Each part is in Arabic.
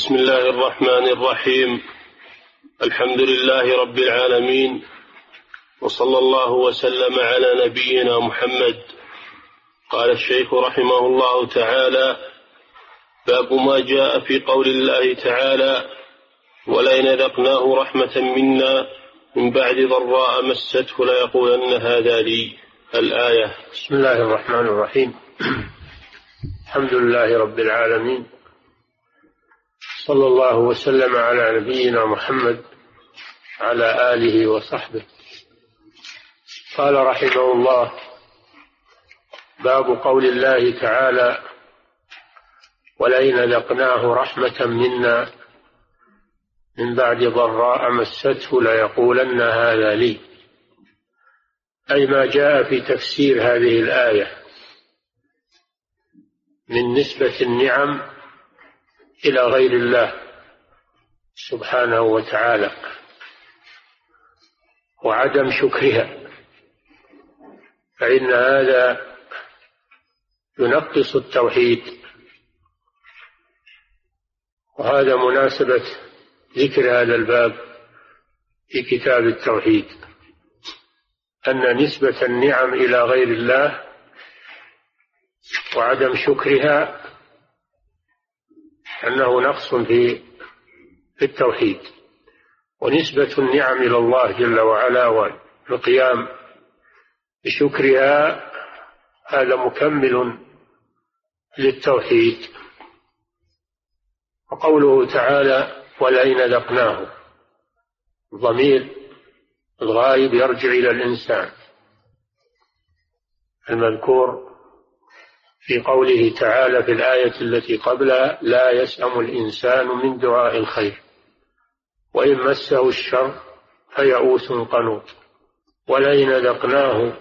بسم الله الرحمن الرحيم. الحمد لله رب العالمين. وصلى الله وسلم على نبينا محمد. قال الشيخ رحمه الله تعالى باب ما جاء في قول الله تعالى ولئن ذقناه رحمة منا من بعد ضراء مسته ليقولن هذا لي. الآية. بسم الله الرحمن الرحيم. الحمد لله رب العالمين. صلى الله وسلم على نبينا محمد على آله وصحبه. قال رحمه الله باب قول الله تعالى ولئن ذقناه رحمة منا من بعد ضراء مسته ليقولن هذا لي. أي ما جاء في تفسير هذه الآية من نسبة النعم إلى غير الله سبحانه وتعالى وعدم شكرها فإن هذا ينقص التوحيد. وهذا مناسبة ذكر هذا الباب في كتاب التوحيد أن نسبة النعم إلى غير الله وعدم شكرها أنه نقص في في التوحيد ونسبة النعم إلى الله جل وعلا والقيام بشكرها هذا مكمل للتوحيد. وقوله تعالى ولئن ذقناه ضمير الغائب يرجع إلى الإنسان المذكور في قوله تعالى في الآية التي قبلها لا يسأم الإنسان من دعاء الخير وإن مسه الشر فيئوس قنوط ولئن ذقناه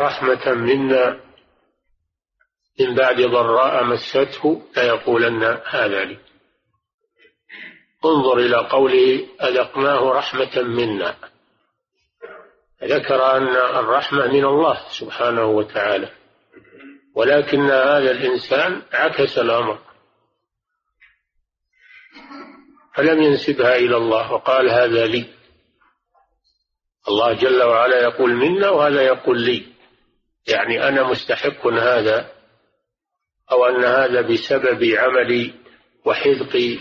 رحمة منا من بعد ضراء مسته ليقولن هذا لي. انظر إلى قوله أذقناه رحمة منا. ذكر أن الرحمة من الله سبحانه وتعالى. ولكن هذا الإنسان عكس الأمر. فلم ينسبها إلى الله وقال هذا لي. الله جل وعلا يقول منا وهذا يقول لي. يعني أنا مستحق هذا أو أن هذا بسبب عملي وحذقي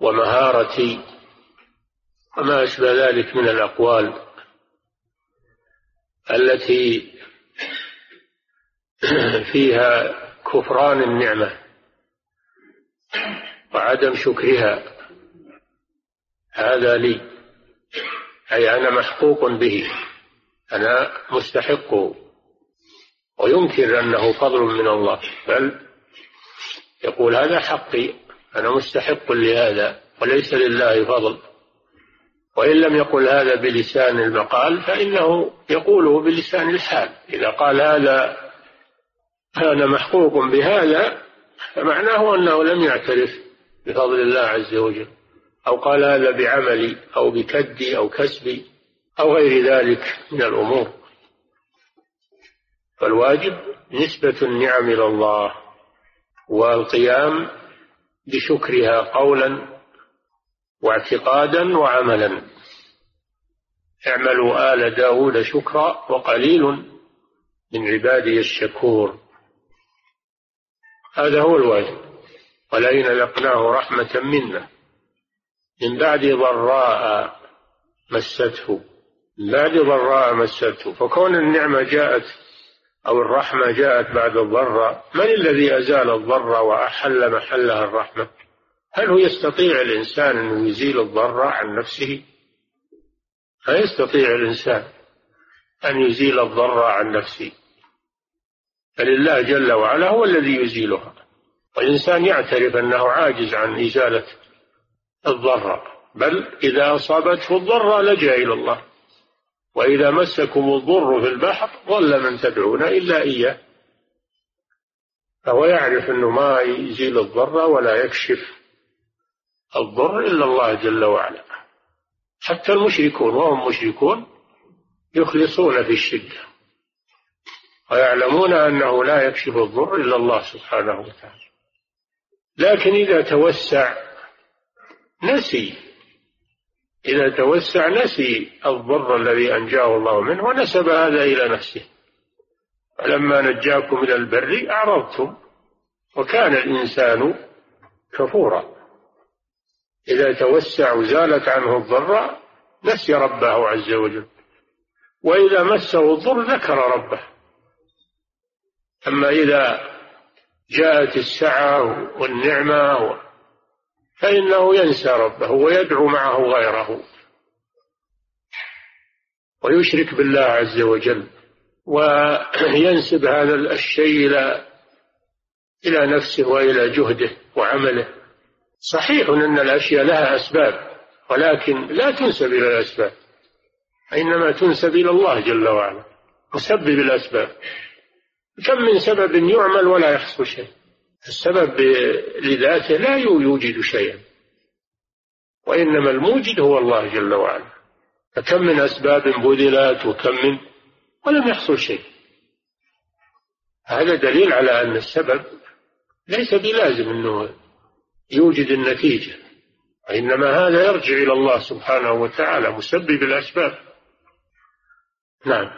ومهارتي وما أشبه ذلك من الأقوال التي فيها كفران النعمة وعدم شكرها. هذا لي. أي أنا محقوق به. أنا مستحقه وينكر أنه فضل من الله. بل يقول هذا حقي. أنا مستحق لهذا. وليس لله فضل. وإن لم يقل هذا بلسان المقال فإنه يقوله بلسان الحال. إذا قال هذا أنا محقوق بهذا فمعناه أنه لم يعترف بفضل الله عز وجل أو قال هذا بعملي أو بكدي أو كسبي أو غير ذلك من الأمور. فالواجب نسبة النعم إلى الله والقيام بشكرها قولا واعتقادا وعملا. اعملوا آل داود شكرا وقليل من عبادي الشكور. هذا هو الواجب. ولئن لقناه رحمة منا. من بعد ضراء مسته. من بعد ضراء مسته. فكون النعمة جاءت أو الرحمة جاءت بعد الضراء من الذي أزال الضر وأحل محلها الرحمة؟ هل هو يستطيع الإنسان أن يزيل الضر عن نفسه؟ لا يستطيع الإنسان أن يزيل الضر عن نفسه. بل الله جل وعلا هو الذي يزيلها. والإنسان يعترف أنه عاجز عن إزالة الضر بل إذا أصابته الضر لجأ إلى الله. وإذا مسكم الضر في البحر ضل من تدعون إلا إياه. فهو يعرف أنه ما يزيل الضر ولا يكشف الضر إلا الله جل وعلا. حتى المشركون وهم مشركون يخلصون في الشدة. ويعلمون أنه لا يكشف الضر إلا الله سبحانه وتعالى. لكن إذا توسع نسي إذا توسع نسي الضر الذي أنجاه الله منه ونسب هذا إلى نفسه. فلما نجاكم إلى البر أعرضتم وكان الإنسان كفورا. إذا توسع وزالت عنه الضر نسي ربه عز وجل. وإذا مسه الضر ذكر ربه. أما إذا جاءت السعة والنعمة فإنه ينسى ربه ويدعو معه غيره. ويشرك بالله عز وجل. وينسب هذا الشيء إلى إلى نفسه وإلى جهده وعمله. صحيح أن الأشياء لها أسباب ولكن لا تنسب إلى الأسباب. إنما تنسب إلى الله جل وعلا مسبب الأسباب. كم من سبب يعمل ولا يحصل شيء؟ السبب لذاته لا يوجد شيئا. وإنما الموجد هو الله جل وعلا. فكم من أسباب بذلت وكم من ولم يحصل شيء. هذا دليل على أن السبب ليس بلازم أنه يوجد النتيجة. وإنما هذا يرجع إلى الله سبحانه وتعالى مسبب الأسباب. نعم.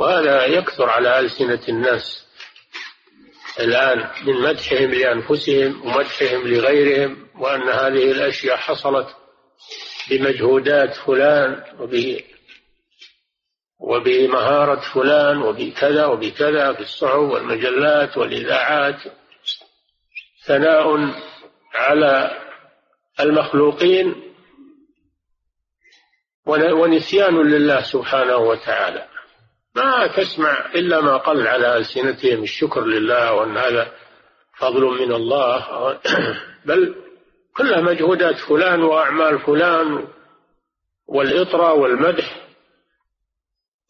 وهذا يكثر على ألسنة الناس الآن من مدحهم لأنفسهم ومدحهم لغيرهم وأن هذه الأشياء حصلت بمجهودات فلان وب وبمهارة فلان وبكذا وبكذا في الصحف والمجلات والإذاعات ثناء على المخلوقين ونسيان لله سبحانه وتعالى. ما تسمع إلا ما قل على ألسنتهم الشكر لله وأن هذا فضل من الله. بل كلها مجهودات فلان وأعمال فلان والإطرة والمدح.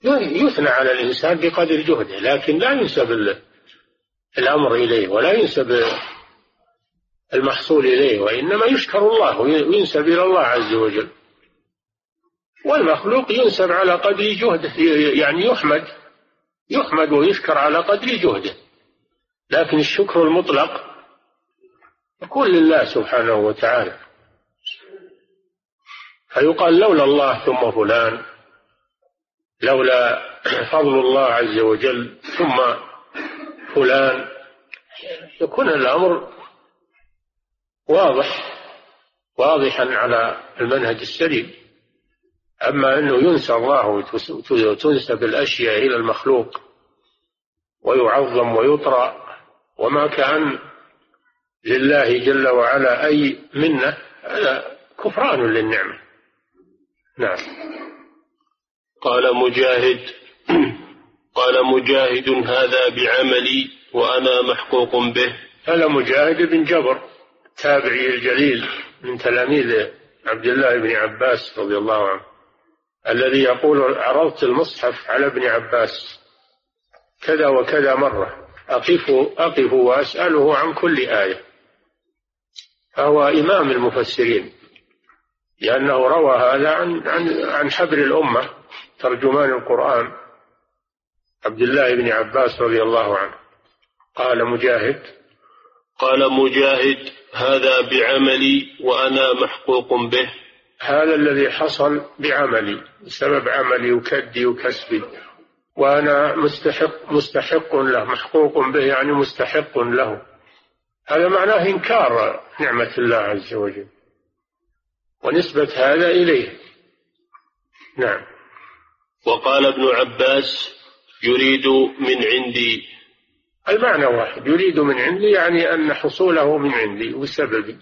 يثنى على الإنسان بقدر جهده لكن لا ينسب الأمر إليه ولا ينسب المحصول إليه وإنما يشكر الله وينسب إلى الله عز وجل. والمخلوق ينسب على قدر جهده يعني يحمد يحمد ويشكر على قدر جهده. لكن الشكر المطلق يكون لله سبحانه وتعالى. فيقال لولا الله ثم فلان لولا فضل الله عز وجل ثم فلان يكون الأمر واضح واضحا على المنهج السليم. أما أنه ينسى الله وتنسب الأشياء إلى المخلوق ويعظم ويطرى وما كان لله جل وعلا أي منة هذا كفران للنعمة. نعم. قال مجاهد قال مجاهد هذا بعملي وأنا محقوق به. هذا مجاهد بن جبر التابعي الجليل من تلاميذ عبد الله بن عباس رضي الله عنه. الذي يقول عرضت المصحف على ابن عباس كذا وكذا مرة. أقف أقف وأسأله عن كل آية. فهو إمام المفسرين لأنه روى هذا عن عن عن حبر الأمة ترجمان القرآن. عبد الله بن عباس رضي الله عنه. قال مجاهد قال مجاهد هذا بعملي وأنا محقوق به. هذا الذي حصل بعملي بسبب عملي وكدي وكسبي. وأنا مستحق مستحق له محقوق به يعني مستحق له. هذا معناه إنكار نعمة الله عز وجل. ونسبة هذا إليه. نعم. وقال ابن عباس يريد من عندي. المعنى واحد يريد من عندي يعني أن حصوله من عندي وسببي.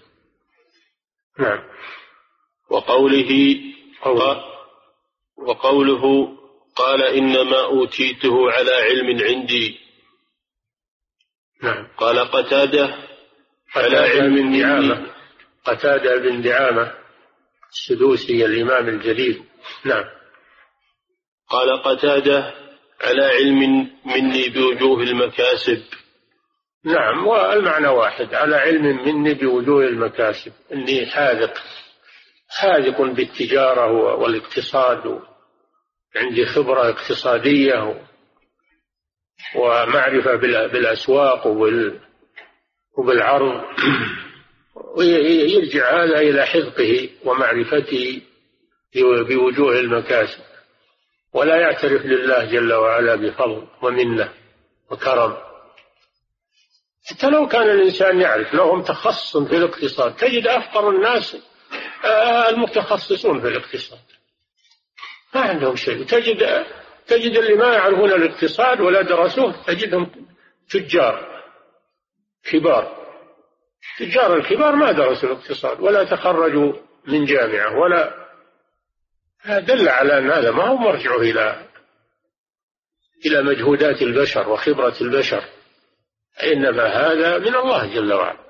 نعم. وقوله قال وقوله قال إنما أوتيته على علم عندي. نعم. قال قتادة على علم دعامة. قتادة بن دعامة السدوسي الإمام الجليل. نعم. قال قتادة على علم مني بوجوه المكاسب. نعم والمعنى واحد على علم مني بوجوه المكاسب. إني حاذق. حاذق بالتجارة والاقتصاد عندي خبرة اقتصادية ومعرفة بالأسواق وبالعرض. ويرجع هذا إلى حفظه ومعرفته بوجوه المكاسب. ولا يعترف لله جل وعلا بفضل ومنة وكرم. حتى لو كان الإنسان يعرف لهم تخصص في الاقتصاد تجد أفقر الناس المتخصصون في الاقتصاد. ما عندهم شيء. تجد تجد اللي ما يعرفون الاقتصاد ولا درسوه تجدهم تجار كبار. تجار الكبار ما درسوا الاقتصاد ولا تخرجوا من جامعة ولا دل على أن هذا ما هو مرجعه إلى إلى مجهودات البشر وخبرة البشر. إنما هذا من الله جل وعلا.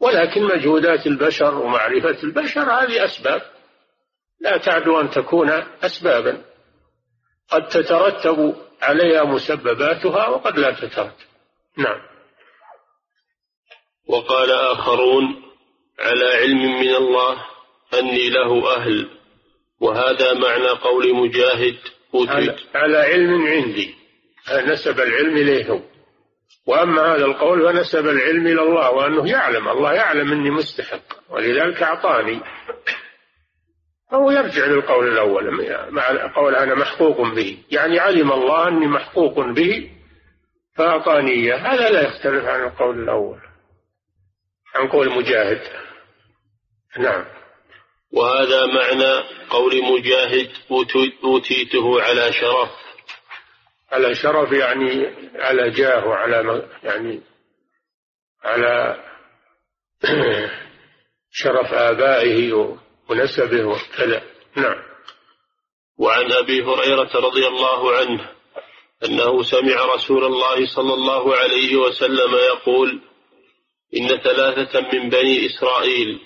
ولكن مجهودات البشر ومعرفة البشر هذه أسباب. لا تعدو أن تكون أسبابا. قد تترتب عليها مسبباتها وقد لا تترتب. نعم. وقال آخرون على علم من الله أني له أهل وهذا معنى قول مجاهد على, على علم عندي نسب العلم إليه هو. وأما هذا القول فنسب العلم إلى الله وأنه يعلم الله يعلم أني مستحق ولذلك أعطاني. فهو يرجع للقول الأول مع قول أنا محقوق به يعني علم الله أني محقوق به فأعطاني إياه. هذا لا يختلف عن القول الأول. عن قول مجاهد. نعم. وهذا معنى قول مجاهد أوتيته على شرف. على شرف يعني على جاه وعلى يعني على شرف آبائه ونسبه وكذا نعم. وعن أبي هريرة رضي الله عنه أنه سمع رسول الله صلى الله عليه وسلم يقول إن ثلاثة من بني إسرائيل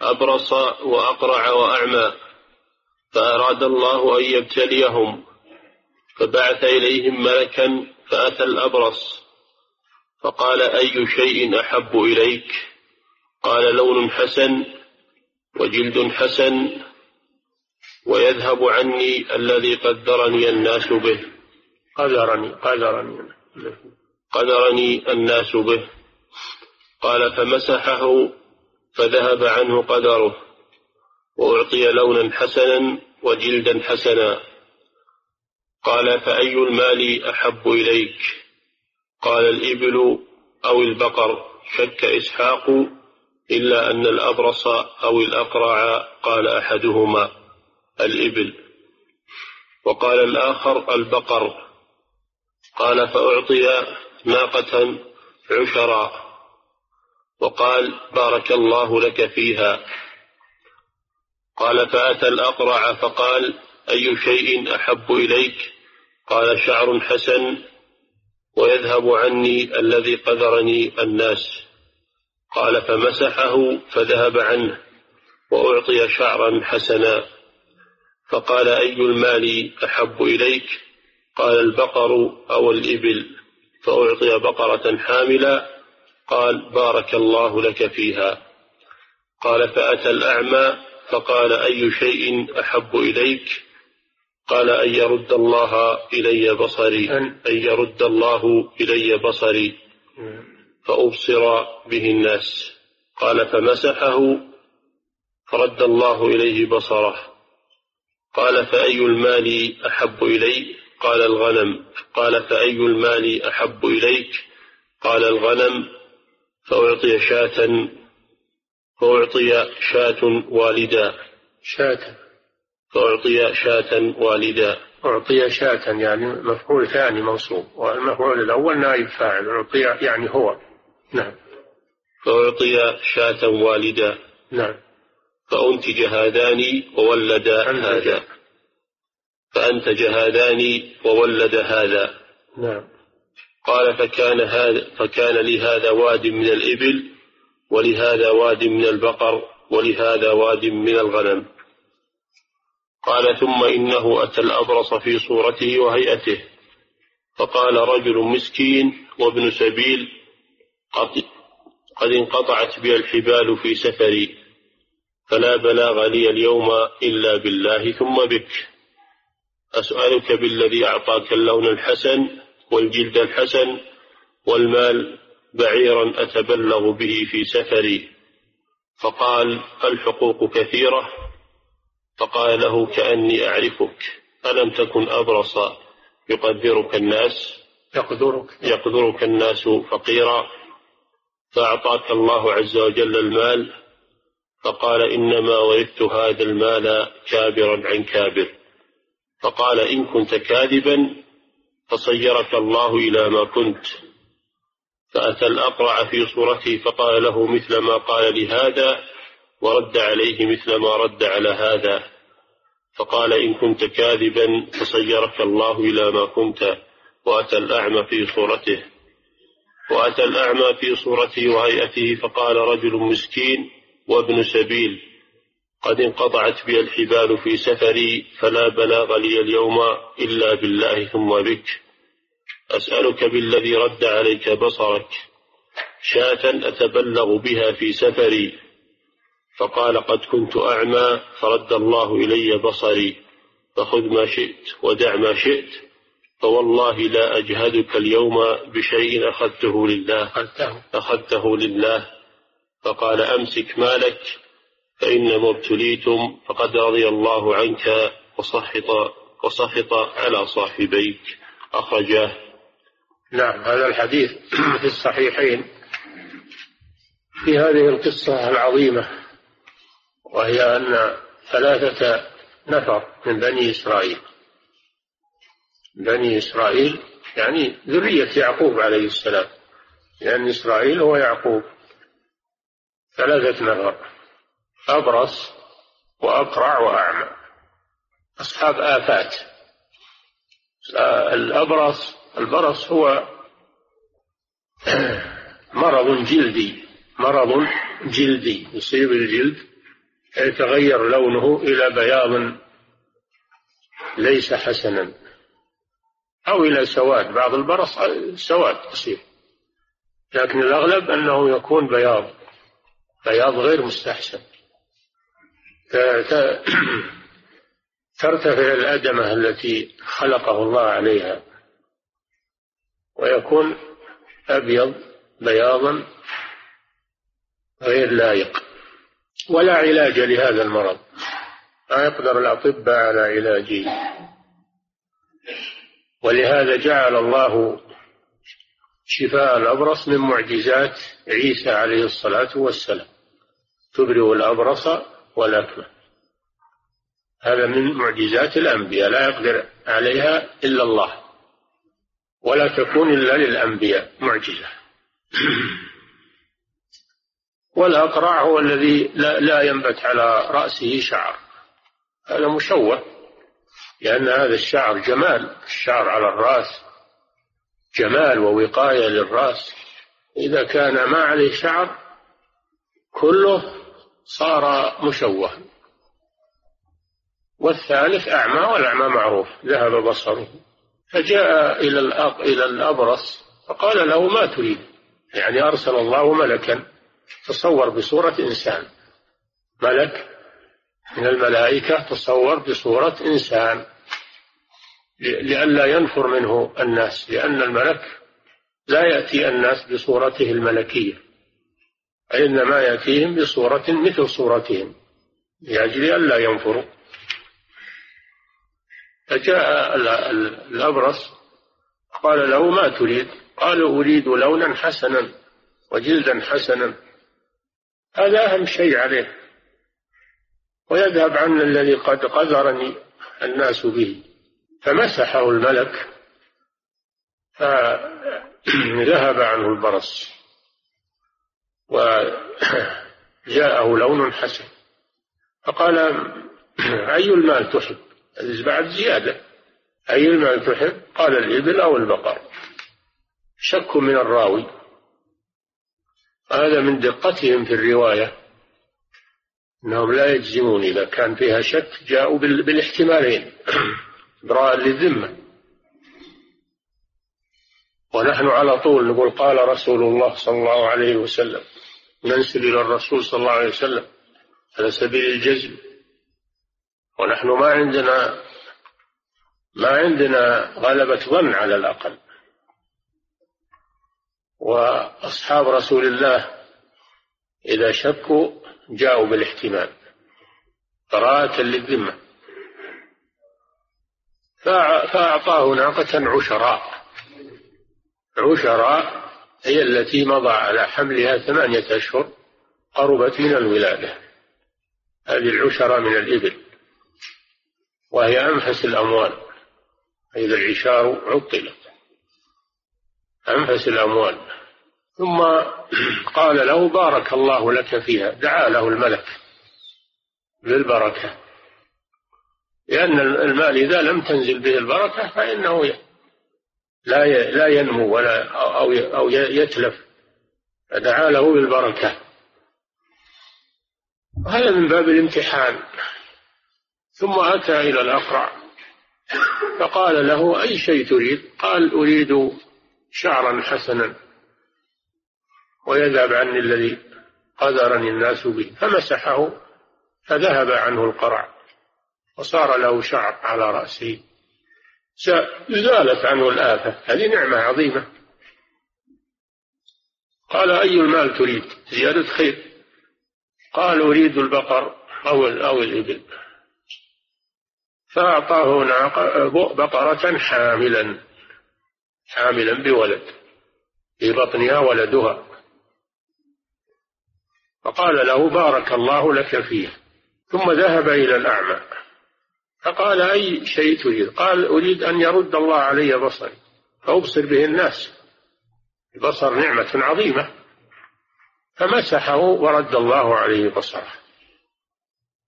أبرص وأقرع وأعمى فأراد الله أن يبتليهم فبعث إليهم ملكا فأتى الأبرص فقال أي شيء أحب إليك؟ قال لون حسن وجلد حسن ويذهب عني الذي قدرني الناس به. قدرني قدرني. قدرني الناس به. قال فمسحه فذهب عنه قدره وأعطي لونا حسنا وجلدا حسنا. قال فأي المال أحب إليك؟ قال الإبل أو البقر. شك إسحاق إلا أن الأبرص أو الأقرع قال أحدهما الإبل. وقال الآخر البقر. قال فأعطي ناقة عشرا. وقال بارك الله لك فيها. قال فأتى الأقرع فقال أي شيء أحب إليك؟ قال شعر حسن ويذهب عني الذي قدرني الناس. قال فمسحه فذهب عنه وأعطي شعرا حسنا. فقال أي المال أحب إليك؟ قال البقر أو الإبل. فأعطي بقرة حاملة قال بارك الله لك فيها. قال فأتى الأعمى فقال أي شيء أحب إليك؟ قال أن يرد الله إلي بصري أن. يرد الله إلي بصري. فأبصر به الناس. قال فمسحه فرد الله إليه بصره. قال فأي المال أحب إلي؟ قال الغنم. قال فأي المال أحب إليك؟ قال الغنم. فأعطي شاة فأعطي شاة والدا. شاة. فأعطي شاة والدا. أعطي شاة يعني مفعول ثاني منصوب والمفعول الأول نائب فاعل أعطي يعني هو. نعم. فأعطي شاة والدا. نعم. فأنتج هذان وولدا هذا. فأنتج هذان وولد هذا. نعم. قال فكان هذا فكان لهذا واد من الإبل ولهذا واد من البقر ولهذا واد من الغنم. قال ثم إنه أتى الأبرص في صورته وهيئته. فقال رجل مسكين وابن سبيل قد, قد انقطعت بي الحبال في سفري فلا بلاغ لي اليوم إلا بالله ثم بك. أسألك بالذي أعطاك اللون الحسن والجلد الحسن والمال بعيرا أتبلغ به في سفري. فقال الحقوق كثيرة فقال له كأني أعرفك ألم تكن أبرص يقدرك الناس؟ يقدرك. يقدرك الناس فقيرا. فأعطاك الله عز وجل المال فقال إنما ورثت هذا المال كابرا عن كابر. فقال إن كنت كاذبا فصيرك الله إلى ما كنت. فأتى الأقرع في صورته فقال له مثل ما قال لهذا ورد عليه مثل ما رد على هذا. فقال إن كنت كاذبا فصيرك الله إلى ما كنت وأتى الأعمى في صورته. وأتى الأعمى في صورته وهيئته فقال رجل مسكين وابن سبيل قد انقطعت بي الحبال في سفري فلا بلاغ لي اليوم إلا بالله ثم بك. أسألك بالذي رد عليك بصرك. شاة أتبلغ بها في سفري فقال قد كنت أعمى فرد الله إلي بصري فخذ ما شئت ودع ما شئت فوالله لا أجهدك اليوم بشيء أخذته لله أخذته, لله. فقال أمسك مالك فإنما ابتليتم فقد رضي الله عنك وسخط وسخط على صاحبيك. أخرجاه. نعم هذا الحديث في الصحيحين في هذه القصة العظيمة. وهي أن ثلاثة نفر من بني إسرائيل. بني إسرائيل يعني ذرية يعقوب عليه السلام. لأن إسرائيل هو يعقوب. ثلاثة نفر. أبرص وأقرع وأعمى. أصحاب آفات. الأبرص البرص هو مرض جلدي. مرض جلدي يصيب الجلد. يتغير لونه إلى بياض ليس حسنا أو إلى سواد. بعض البرص سواد يصير لكن الأغلب أنه يكون بياض بياض غير مستحسن. ترتفع الأدمة التي خلقه الله عليها ويكون أبيض بياضا غير لائق. ولا علاج لهذا المرض. ما يقدر الأطباء على علاجه ولهذا جعل الله شفاء الأبرص من معجزات عيسى عليه الصلاة والسلام. تبرئ الأبرص والأكمه. هذا من معجزات الأنبياء لا يقدر عليها إلا الله. ولا تكون إلا للأنبياء. معجزة. والأقرع هو الذي لا, لا ينبت على رأسه شعر. هذا مشوه لأن هذا الشعر جمال الشعر على الرأس جمال ووقاية للرأس. إذا كان ما عليه شعر كله صار مشوه. والثالث أعمى والأعمى معروف ذهب بصره. فجاء إلى إلى الأبرص فقال له ما تريد؟ يعني أرسل الله ملكا. تصور بصورة إنسان. ملك من الملائكة تصور بصورة إنسان. لئلا ينفر منه الناس لأن الملك لا يأتي الناس بصورته الملكية إنما يأتيهم بصورة مثل صورتهم لأجل ألا ينفروا. فجاء الأبرص قال له ما تريد؟ قال أريد لونا حسنا وجلدا حسنا. هذا أهم شيء عليه ويذهب عن الذي قد قذرني الناس به فمسحه الملك فذهب عنه البرص وجاءه لون حسن فقال أي المال تحب؟ بعد زيادة. أي المال تحب؟ قال الإبل أو البقر. شك من الراوي. هذا من دقتهم في الرواية أنهم لا يجزمون إذا كان فيها شك جاءوا بالاحتمالين إبراء للذمة. ونحن على طول نقول قال رسول الله صلى الله عليه وسلم ننسل إلى الرسول صلى الله عليه وسلم على سبيل الجزم. ونحن ما عندنا ما عندنا غلبة ظن على الأقل. وأصحاب رسول الله إذا شكوا جاءوا بالاحتمال براءة للذمة. فأعطاه ناقة عشراء. عشراء هي التي مضى على حملها ثمانية أشهر قربت من الولادة. هذه العشرة من الإبل. وهي أنفس الأموال. إذا العشار عطلت. أنفس الأموال. ثم قال له بارك الله لك فيها دعا له الملك بالبركة لأن المال إذا لم تنزل به البركة فإنه لا لا ينمو ولا أو أو يتلف. فدعا له بالبركة. هذا من باب الامتحان. ثم أتى إلى الأقرع. فقال له أي شيء تريد؟ قال أريد شعرا حسنا ويذهب عني الذي قدرني الناس به فمسحه فذهب عنه القرع وصار له شعر على رأسه. زالت عنه الآفة. هذه نعمة عظيمة. قال أي المال تريد؟ زيادة خير. قال أريد البقر أو أو الإبل. فأعطاه بقرة حاملا. حاملا بولد. في بطنها ولدها. فقال له بارك الله لك فيه. ثم ذهب إلى الأعمى. فقال أي شيء تريد؟ قال أريد أن يرد الله علي بصري. فأبصر به الناس. البصر نعمة عظيمة. فمسحه ورد الله عليه بصره.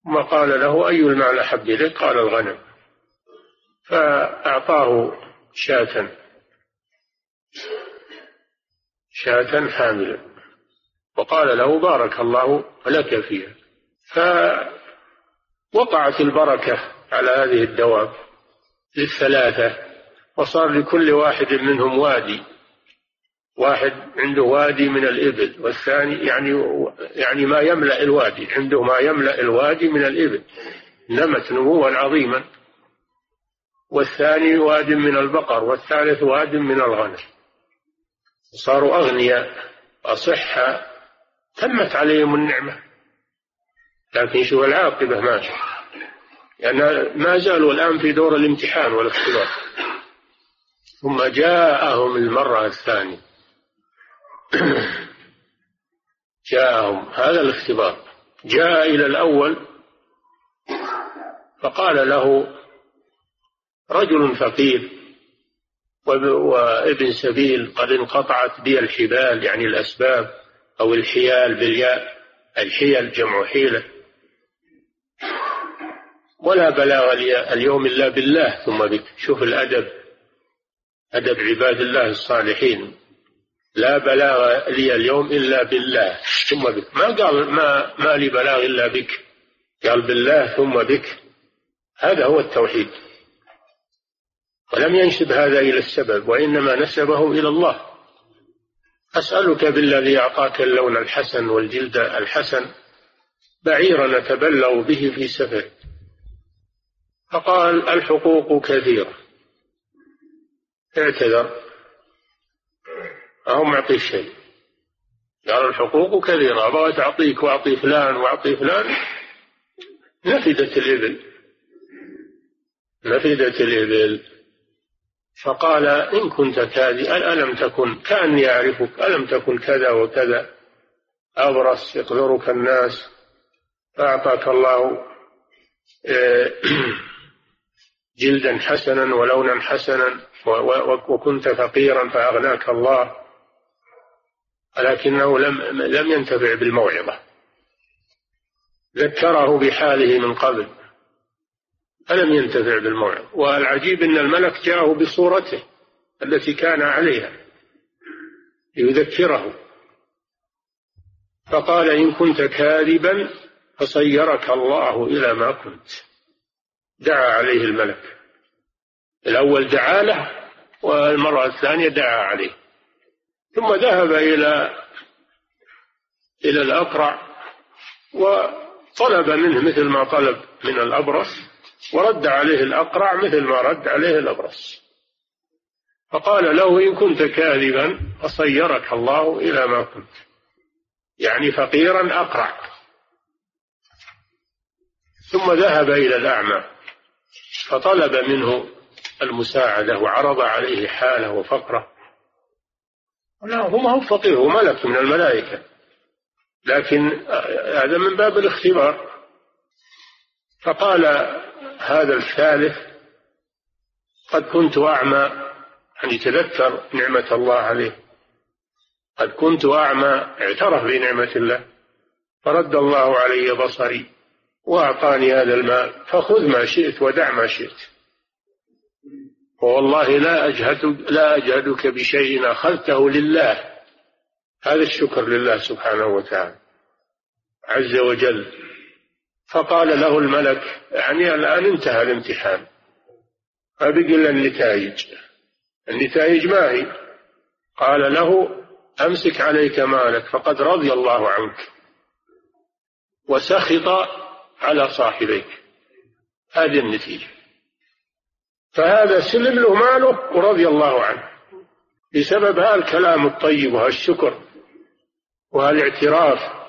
ثم قال له أي المال أحب إليك؟ قال الغنم. فأعطاه شاة. شاة حاملا. وقال له بارك الله لك فيها. فوقعت البركة على هذه الدواب للثلاثة وصار لكل واحد منهم وادي. واحد عنده وادي من الإبل والثاني يعني يعني ما يملأ الوادي عنده ما يملأ الوادي من الإبل. نمت نموا عظيما والثاني واد من البقر والثالث واد من الغنم. صاروا أغنياء أصحة تمت عليهم النعمة. لكن شوف العاقبة ما لأن يعني ما زالوا الآن في دور الامتحان والاختبار. ثم جاءهم المرة الثانية. جاءهم هذا الاختبار. جاء إلى الأول فقال له رجل فقير وابن سبيل قد انقطعت بي الحبال يعني الأسباب أو الحيال بالياء الحيل جمع حيلة. ولا بلاغ لي اليوم إلا بالله ثم بك. شوف الأدب أدب عباد الله الصالحين. لا بلاغ لي اليوم إلا بالله ثم بك. ما قال ما, ما لي بلاغ إلا بك. قال بالله ثم بك. هذا هو التوحيد. ولم ينسب هذا إلى السبب وإنما نسبه إلى الله. أسألك بالذي أعطاك اللون الحسن والجلد الحسن بعيرا نتبلغ به في سفر. فقال الحقوق كثيرة. اعتذر. أهو معطيه شيء. قال الحقوق كثيرة. أبغى أعطيك وأعطي فلان وأعطي فلان. نفدت الإبل. نفدت الإبل. فقال إن كنت كاذي ألم تكن كأني أعرفك ألم تكن كذا وكذا؟ أبرص يقدرك الناس فأعطاك الله آه، جلدا حسنا ولونا حسنا وكنت فقيرا فأغناك الله. ولكنه لم لم ينتفع بالموعظة. ذكره بحاله من قبل. فلم ينتفع بالموعظة والعجيب أن الملك جاءه بصورته التي كان عليها ليذكره. فقال إن كنت كاذبا فصيرك الله إلى ما كنت. دعا عليه الملك. الأول دعا له والمرة الثانية دعا عليه. ثم ذهب إلى إلى الأقرع وطلب منه مثل ما طلب من الأبرص ورد عليه الأقرع مثل ما رد عليه الأبرص. فقال له إن كنت كاذبا فصيرك الله إلى ما كنت. يعني فقيرا أقرع. ثم ذهب إلى الأعمى فطلب منه المساعدة وعرض عليه حاله وفقره. لا هو ما هو فقير هو ملك من الملائكة. لكن هذا من باب الاختبار. فقال هذا الثالث قد كنت أعمى يعني تذكر نعمة الله عليه. قد كنت أعمى اعترف بنعمة الله. فرد الله علي بصري وأعطاني هذا المال فخذ ما شئت ودع ما شئت. والله لا أجهد لا أجهدك بشيء أخذته لله. هذا الشكر لله سبحانه وتعالى. عز وجل فقال له الملك يعني الآن انتهى الامتحان. ما بقي إلا النتائج. النتائج ما هي؟ قال له أمسك عليك مالك فقد رضي الله عنك وسخط على صاحبيك. هذه النتيجة. فهذا سلم له ماله ورضي الله عنه. بسبب هذا الكلام الطيب وهالشكر وهالاعتراف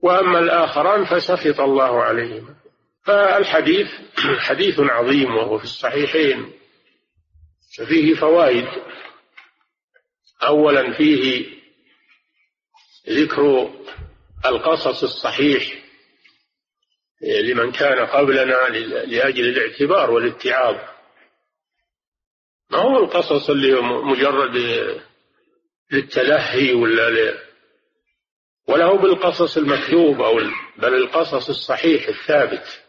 وأما الآخران فسخط الله عليهما. فالحديث حديث عظيم وهو في الصحيحين. فيه فوائد. أولا فيه ذكر القصص الصحيح لمن كان قبلنا لأجل الاعتبار والاتعاظ. ما هو القصص اللي مجرد للتلهي ولا ولا هو بالقصص المكذوب أو بل القصص الصحيح الثابت.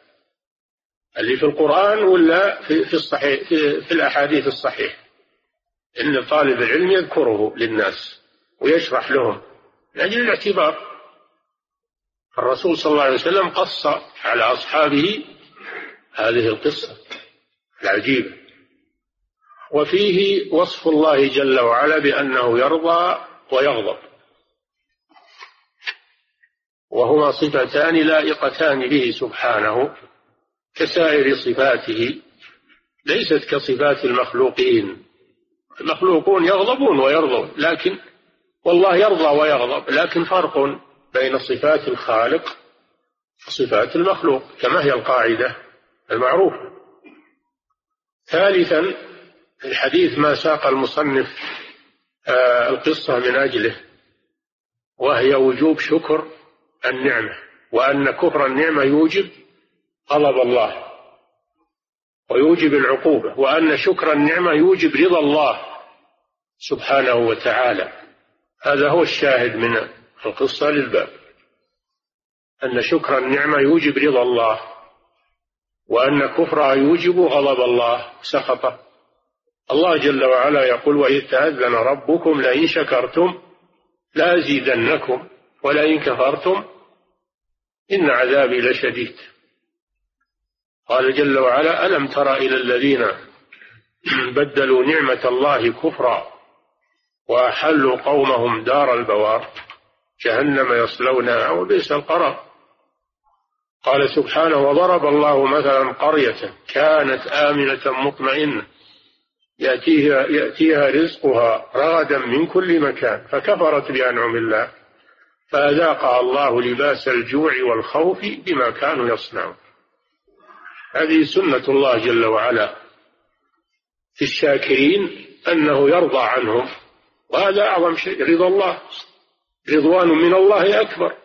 اللي في القرآن ولا في في الصحيح في, في الأحاديث الصحيحة إن طالب العلم يذكره للناس ويشرح لهم من أجل الاعتبار. الرسول صلى الله عليه وسلم قص على أصحابه هذه القصة العجيبة. وفيه وصف الله جل وعلا بأنه يرضى ويغضب. وهما صفتان لائقتان به سبحانه كسائر صفاته ليست كصفات المخلوقين. المخلوقون يغضبون ويرضون لكن والله يرضى ويغضب لكن فرق بين صفات الخالق وصفات المخلوق كما هي القاعدة المعروفة. ثالثا الحديث ما ساق المصنف آه، القصة من أجله وهي وجوب شكر النعمة وأن كفر النعمة يوجب غضب الله ويوجب العقوبة وأن شكر النعمة يوجب رضا الله سبحانه وتعالى. هذا هو الشاهد من القصة للباب. أن شكر النعمة يوجب رضا الله وأن كفرها يوجب غضب الله سخطه الله جل وعلا يقول وإذ تأذن ربكم لئن شكرتم لأزيدنكم. ولئن كفرتم إن عذابي لشديد. قال جل وعلا ألم تر إلى الذين بدلوا نعمة الله كفرا وأحلوا قومهم دار البوار جهنم يصلونها وبئس القرار. قال سبحانه وضرب الله مثلا قرية كانت آمنة مطمئنة يأتيها, يأتيها رزقها رغدا من كل مكان فكفرت بأنعم الله. فأذاقها الله لباس الجوع والخوف بما كانوا يصنعون. هذه سنة الله جل وعلا في الشاكرين أنه يرضى عنهم وهذا أعظم شيء رضا الله رضوان من الله أكبر.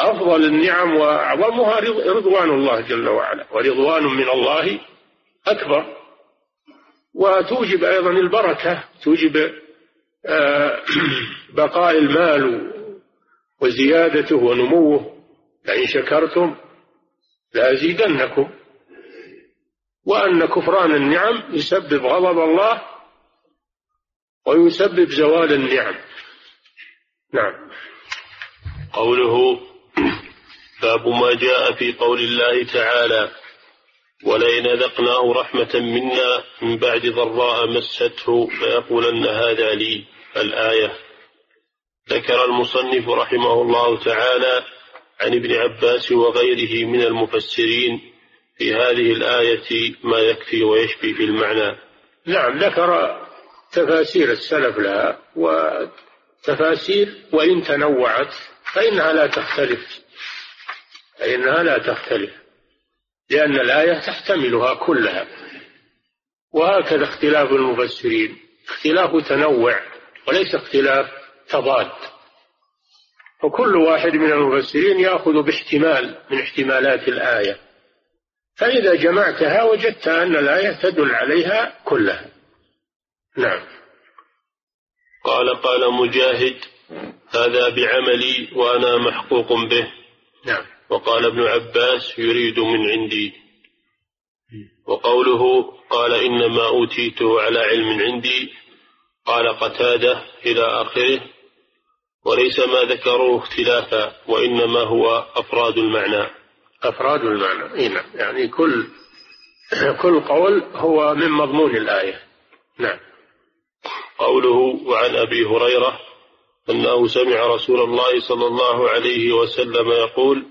أفضل النعم وأعظمها رضوان الله جل وعلا ورضوان من الله أكبر. وتوجب أيضا البركة توجب آه، بقاء المال وزيادته ونموه لئن شكرتم لأزيدنكم. وأن كفران النعم يسبب غضب الله ويسبب زوال النعم. نعم. قوله باب ما جاء في قول الله تعالى ولئن ذقناه رحمة منا من بعد ضراء مسته فيقولن هذا لي. الآية. ذكر المصنف رحمه الله تعالى عن ابن عباس وغيره من المفسرين في هذه الآية ما يكفي ويشفي في المعنى. نعم ذكر تفاسير السلف لها وتفاسير وإن تنوعت فإنها لا تختلف فإنها لا تختلف لأن الآية تحتملها كلها. وهكذا اختلاف المفسرين اختلاف تنوع وليس اختلاف تضاد وكل واحد من المفسرين يأخذ باحتمال من احتمالات الآية. فإذا جمعتها وجدت أن الآية تدل عليها كلها. نعم. قال قال مجاهد هذا بعملي وأنا محقوق به. نعم. وقال ابن عباس يريد من عندي. وقوله قال إنما أوتيته على علم عندي. قال قتادة إلى آخره. وليس ما ذكروه اختلافا وإنما هو أفراد المعنى. أفراد المعنى. إيه نعم. يعني كل كل قول هو من مضمون الآية. نعم. قوله وعن أبي هريرة أنه سمع رسول الله صلى الله عليه وسلم يقول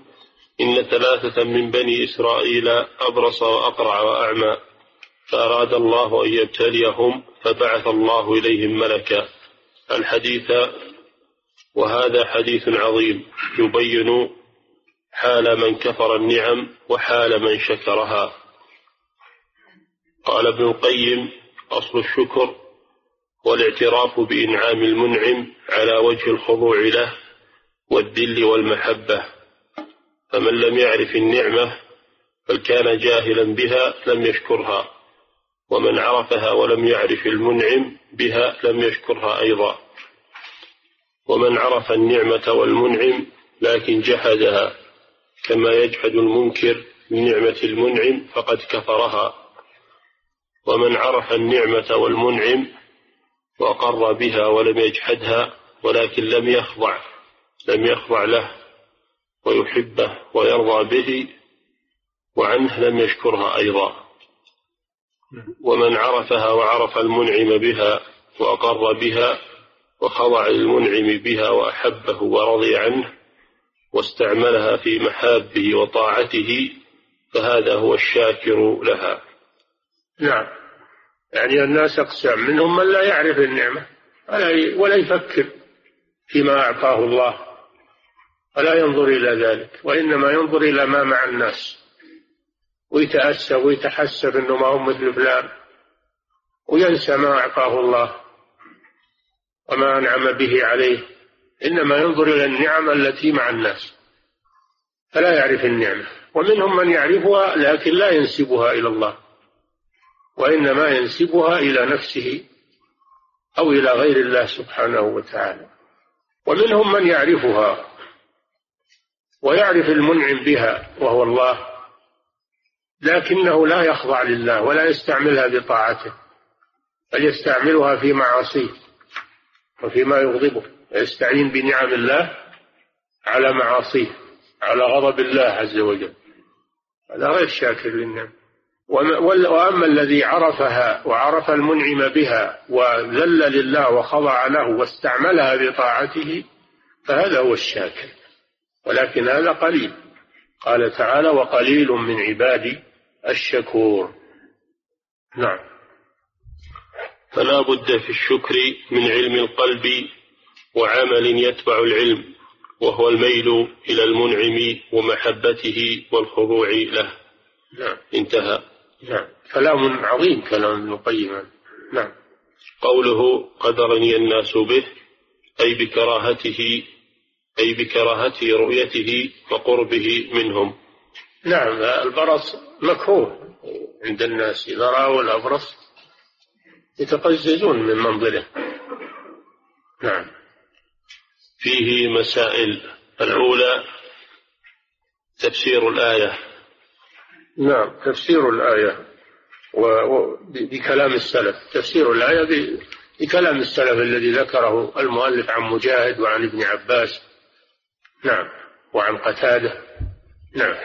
إن ثلاثة من بني إسرائيل أبرص وأقرع وأعمى فأراد الله أن يبتليهم فبعث الله إليهم ملكا. الحديث وهذا حديث عظيم يبين حال من كفر النعم وحال من شكرها. قال ابن القيم أصل الشكر والاعتراف بإنعام المنعم على وجه الخضوع له والذل والمحبة. فمن لم يعرف النعمة بل كان جاهلا بها لم يشكرها ومن عرفها ولم يعرف المنعم بها لم يشكرها أيضا. ومن عرف النعمة والمنعم لكن جحدها. كما يجحد المنكر لنعمة المنعم فقد كفرها. ومن عرف النعمة والمنعم وأقر بها ولم يجحدها ولكن لم يخضع لم يخضع له ويحبه ويرضى به وعنه لم يشكرها أيضا. ومن عرفها وعرف المنعم بها وأقر بها وخضع للمنعم بها وأحبه ورضي عنه واستعملها في محابه وطاعته فهذا هو الشاكر لها. نعم. يعني الناس أقسام منهم من لا يعرف النعمة ولا يفكر فيما أعطاه الله ولا ينظر إلى ذلك وإنما ينظر إلى ما مع الناس. ويتأسف ويتحسب أنه ما هو مثل فلان وينسى ما أعطاه الله. وما أنعم به عليه. إنما ينظر إلى النعم التي مع الناس فلا يعرف النعمة. ومنهم من يعرفها لكن لا ينسبها إلى الله وإنما ينسبها إلى نفسه أو إلى غير الله سبحانه وتعالى. ومنهم من يعرفها ويعرف المنعم بها وهو الله لكنه لا يخضع لله ولا يستعملها بطاعته بل يستعملها في معاصيه. وفيما يغضبه يستعين بنعم الله على معاصيه على غضب الله عز وجل. هذا غير شاكر للنعم. وأما الذي عرفها وعرف المنعم بها وذل لله وخضع له واستعملها بطاعته فهذا هو الشاكر. ولكن هذا قليل. قال تعالى وقليل من عبادي الشكور. نعم. فلا بد في الشكر من علم القلب وعمل يتبع العلم وهو الميل إلى المنعم ومحبته والخضوع له. نعم. انتهى. نعم. كلام عظيم كلام ابن القيم. نعم. قوله قدرني الناس به أي بكراهته أي بكراهة رؤيته وقربه منهم. نعم البرص مكروه عند الناس إذا رأوا الأبرص يتقززون من منظره. نعم. فيه مسائل. الأولى تفسير الآية. نعم تفسير الآية. بكلام السلف. تفسير الآية بكلام السلف الذي ذكره المؤلف عن مجاهد وعن ابن عباس. نعم. وعن قتادة. نعم.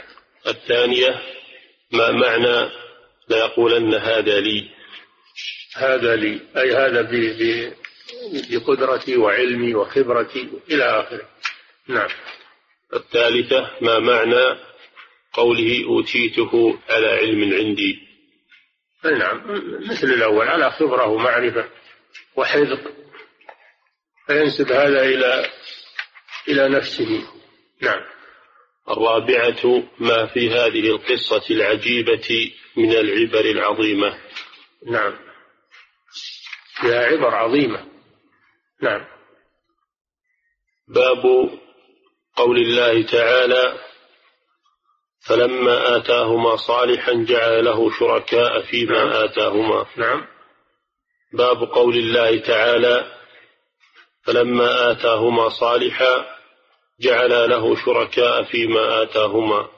الثانية ما معنى ليقولن هذا لي؟ هذا لي أي هذا بقدرتي وعلمي وخبرتي إلى آخره. نعم. الثالثة ما معنى قوله أوتيته على علم عندي؟ نعم مثل الأول على خبرة ومعرفة وحذق فينسب هذا إلى إلى نفسه. نعم. الرابعة ما في هذه القصة العجيبة من العبر العظيمة؟ نعم. فيها عبر عظيمة. نعم. باب قول الله تعالى فلما آتاهما صالحا جعل له شركاء فيما نعم. آتاهما. نعم. باب قول الله تعالى فلما آتاهما صالحا جعل له شركاء فيما آتاهما.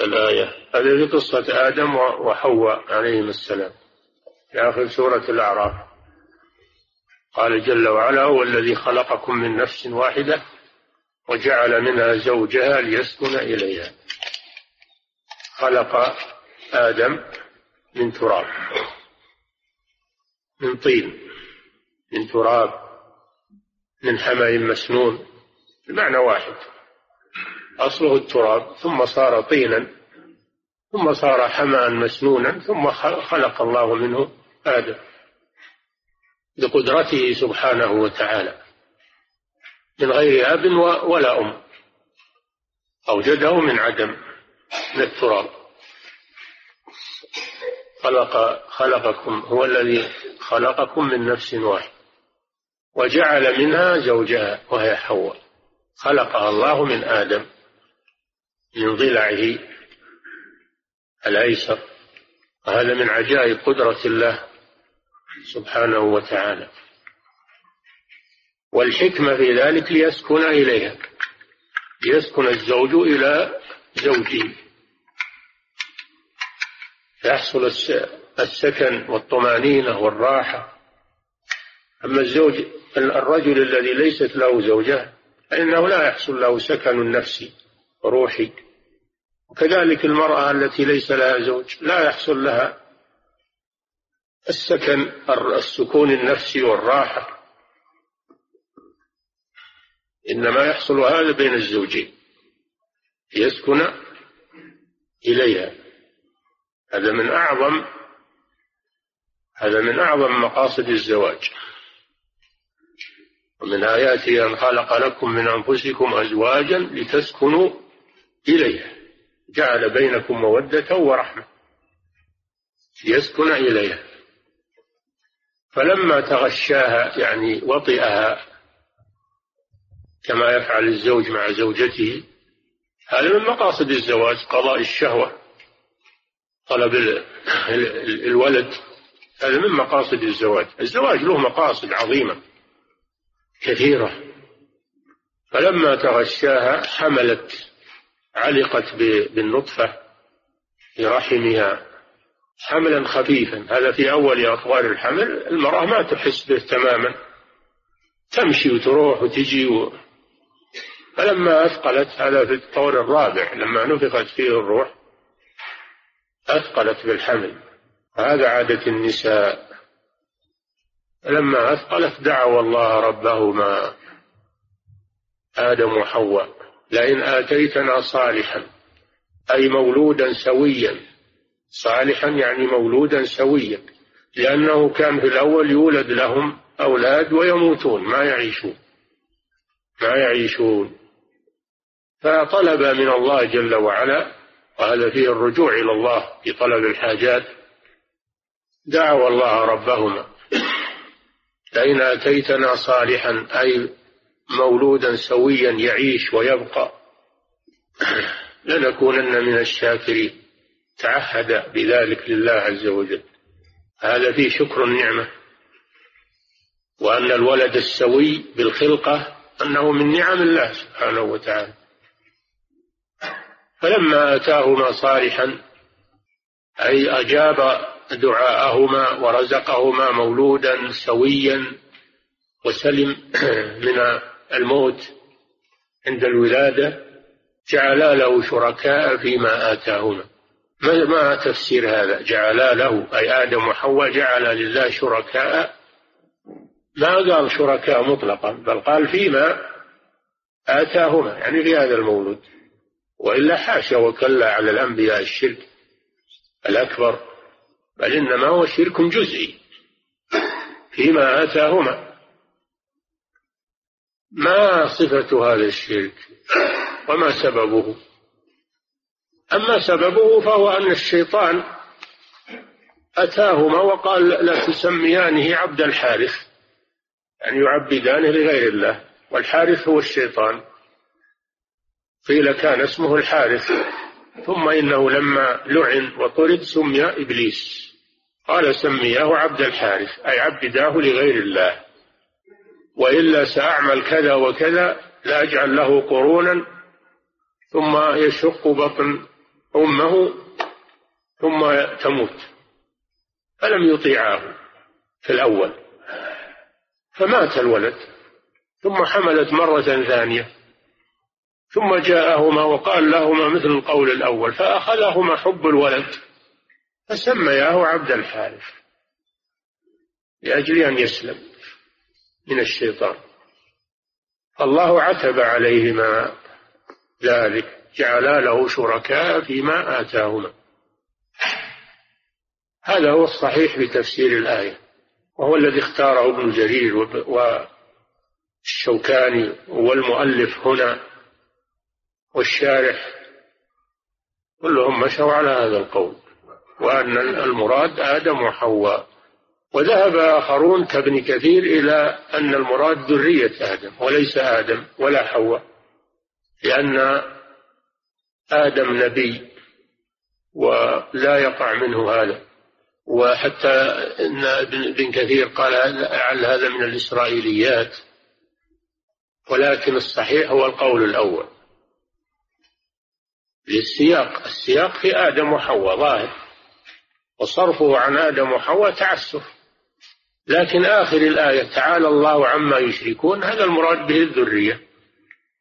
الآية. هذه قصة آدم وحواء عليهم السلام. في آخر سورة الأعراف. قال جل وعلا هو الذي خلقكم من نفس واحدة وجعل منها زوجها ليسكن إليها. خلق آدم من تراب من طين من تراب من حمأ مسنون بمعنى واحد. أصله التراب ثم صار طينا ثم صار حمأ مسنونا ثم خلق الله منه آدم. بقدرته سبحانه وتعالى من غير أب ولا أم. أوجده من عدم من التراب. خلق خلقكم هو الذي خلقكم من نفس واحد وجعل منها زوجها وهي حواء. خلقها الله من آدم من ضلعه الأيسر. وهذا من عجائب قدرة الله سبحانه وتعالى. والحكمة في ذلك ليسكن إليها. ليسكن الزوج إلى زوجه. يحصل السكن والطمأنينة والراحة. أما الزوج الرجل الذي ليست له زوجة فإنه لا يحصل له سكن نفسي وروحي وكذلك المرأة التي ليس لها زوج لا يحصل لها السكن السكون النفسي والراحة. إنما يحصل هذا بين الزوجين يسكن إليها. هذا من أعظم هذا من أعظم مقاصد الزواج. ومن آياته أن خلق لكم من أنفسكم أزواجا لتسكنوا إليها. جعل بينكم مودة ورحمة. ليسكن إليها. فلما تغشاها يعني وطئها كما يفعل الزوج مع زوجته هذا من مقاصد الزواج قضاء الشهوة طلب الولد هذا من مقاصد الزواج. الزواج له مقاصد عظيمة كثيرة. فلما تغشاها حملت علقت بالنطفة في رحمها حملا خفيفا. هذا في أول أطوار الحمل المرأة ما تحس به تماما. تمشي وتروح وتجي و... فلما أثقلت هذا في الطور الرابع لما نفخت فيه الروح أثقلت بالحمل. وهذا عادة النساء. لما أثقلت دعوا الله ربهما آدم وحواء لئن آتيتنا صالحا أي مولودا سويا صالحا يعني مولودا سويا لأنه كان في الأول يولد لهم أولاد ويموتون ما يعيشون ما يعيشون. فطلب من الله جل وعلا وهذا فيه الرجوع إلى الله في طلب الحاجات دعوا الله ربهما. لئن آتيتنا صالحا أي مولودا سويا يعيش ويبقى لنكونن من الشاكرين. تعهد بذلك لله عز وجل. هذا فيه شكر النعمة وأن الولد السوي بالخلقة أنه من نعم الله سبحانه وتعالى. فلما أتاهما صالحا أي أجاب دعاءهما ورزقهما مولودا سويا وسلم من الموت عند الولادة جعلا له شركاء فيما آتاهما. ما تفسير هذا؟ جعلا له أي آدم وحواء جعل لله شركاء. ما قال شركاء مطلقا بل قال فيما آتاهما يعني في هذا المولود. وإلا حاشا وكلا على الأنبياء الشرك الأكبر بل إنما هو شرك جزئي فيما آتاهما. ما صفة هذا الشرك؟ وما سببه؟ أما سببه فهو أن الشيطان أتاهما وقال لا تسميانه عبد الحارث يعني يعبدانه لغير الله والحارث هو الشيطان. قيل كان اسمه الحارث ثم إنه لما لعن وطرد سمي إبليس. قال سمياه عبد الحارث أي عبداه لغير الله. وإلا سأعمل كذا وكذا لأجعل له قرونا ثم يشق بطن أمه ثم تموت فلم يطيعاه في الأول فمات الولد ثم حملت مرة ثانية ثم جاءهما وقال لهما مثل القول الأول فأخذهما حب الولد فسمياه عبد الحارث لأجل أن يسلم من الشيطان. الله عتب عليهما ذلك. جعلا له شركاء فيما آتاهما. هذا هو الصحيح بتفسير الآية وهو الذي اختاره ابن جرير والشوكاني والمؤلف هنا والشارح. كلهم مشوا على هذا القول وأن المراد آدم وحواء. وذهب آخرون كابن كثير إلى أن المراد ذرية آدم وليس آدم ولا حواء لأن آدم نبي ولا يقع منه هذا. وحتى إن ابن كثير قال لعل هذا من الإسرائيليات ولكن الصحيح هو القول الأول. للسياق السياق في آدم وحواء ظاهر وصرفه عن آدم وحواء تعسف. لكن آخر الآية تعالى الله عما يشركون هذا المراد به الذرية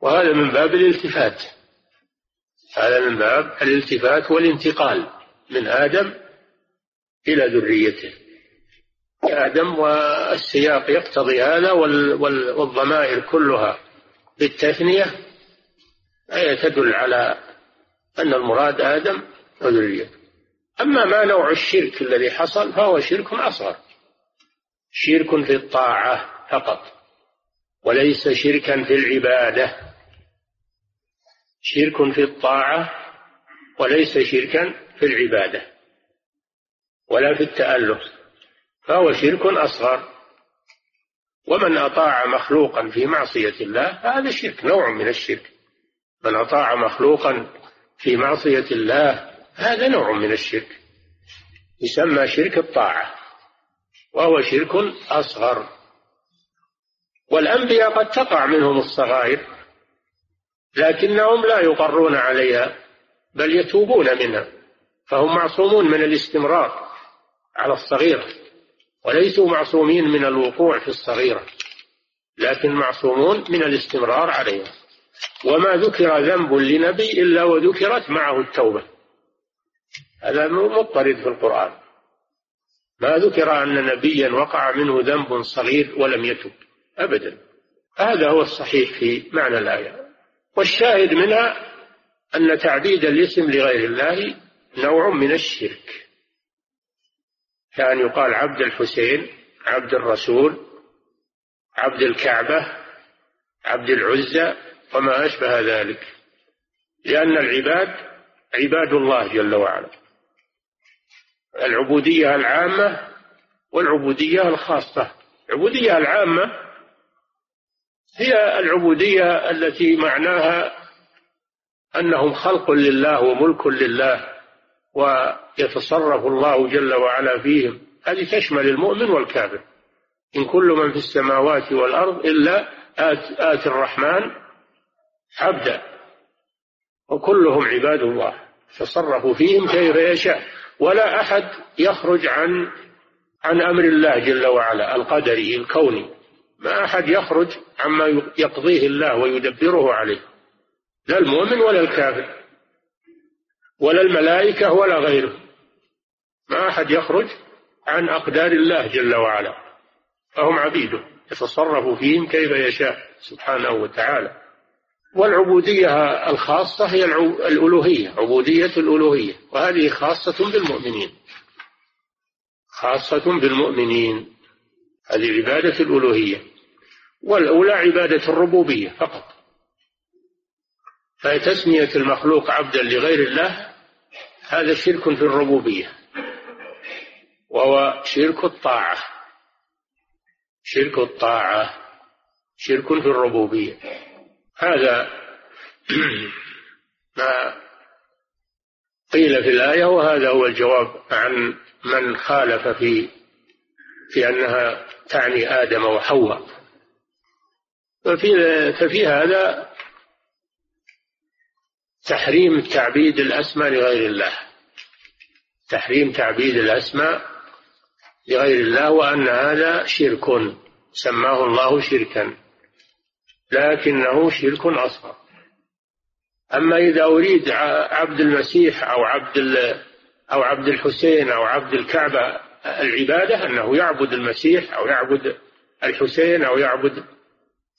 وهذا من باب الالتفات. هذا من باب الالتفات والانتقال من آدم إلى ذريته. آدم والسياق يقتضي هذا والضمائر كلها بالتثنية أي تدل على أن المراد آدم وذريته. أما ما نوع الشرك الذي حصل فهو شرك أصغر. شرك في الطاعة فقط وليس شركا في العبادة. شرك في الطاعة وليس شركا في العبادة ولا في التألف فهو شرك أصغر. ومن أطاع مخلوقا في معصية الله هذا شرك نوع من الشرك. من أطاع مخلوقا في معصية الله هذا نوع من الشرك. يسمى شرك الطاعة وهو شرك أصغر. والأنبياء قد تقع منهم الصغائر لكنهم لا يقرون عليها بل يتوبون منها فهم معصومون من الاستمرار على الصغيرة وليسوا معصومين من الوقوع في الصغيرة لكن معصومون من الاستمرار عليها. وما ذكر ذنب لنبي إلا وذكرت معه التوبة. هذا مضطرد في القرآن. ما ذكر أن نبيا وقع منه ذنب صغير ولم يتب أبدا. هذا هو الصحيح في معنى الآية. والشاهد منها أن تعبيد الاسم لغير الله نوع من الشرك. كأن يقال عبد الحسين عبد الرسول عبد الكعبة عبد العزى وما أشبه ذلك. لأن العباد عباد الله جل وعلا. العبودية العامة والعبودية الخاصة. العبودية العامة هي العبودية التي معناها أنهم خلق لله وملك لله ويتصرف الله جل وعلا فيهم. هذه تشمل المؤمن والكافر. إن كل من في السماوات والأرض إلا آت, آت الرحمن عبدا. وكلهم عباد الله. تصرفوا فيهم كيف يشاء. ولا أحد يخرج عن عن أمر الله جل وعلا القدري الكوني. ما أحد يخرج عما يقضيه الله ويدبره عليه. لا المؤمن ولا الكافر ولا الملائكة ولا غيره. ما أحد يخرج عن أقدار الله جل وعلا. فهم عبيده يتصرف فيهم كيف يشاء سبحانه وتعالى. والعبودية الخاصة هي الألوهية عبودية الألوهية. وهذه خاصة بالمؤمنين. خاصة بالمؤمنين. هذه عبادة الألوهية. والأولى عبادة الربوبية فقط. فتسمية المخلوق عبدا لغير الله هذا شرك في الربوبية وهو شرك الطاعة. شرك الطاعة شرك في الربوبية. هذا ما قيل في الآية وهذا هو الجواب عن من خالف في في أنها تعني آدم وحواء. ففي ففي هذا تحريم تعبيد الأسماء لغير الله. تحريم تعبيد الأسماء لغير الله وأن هذا شرك. سماه الله شركا. لكنه شرك أصغر. أما إذا أريد عبد المسيح أو عبد أو عبد الحسين أو عبد الكعبة العبادة أنه يعبد المسيح أو يعبد الحسين أو يعبد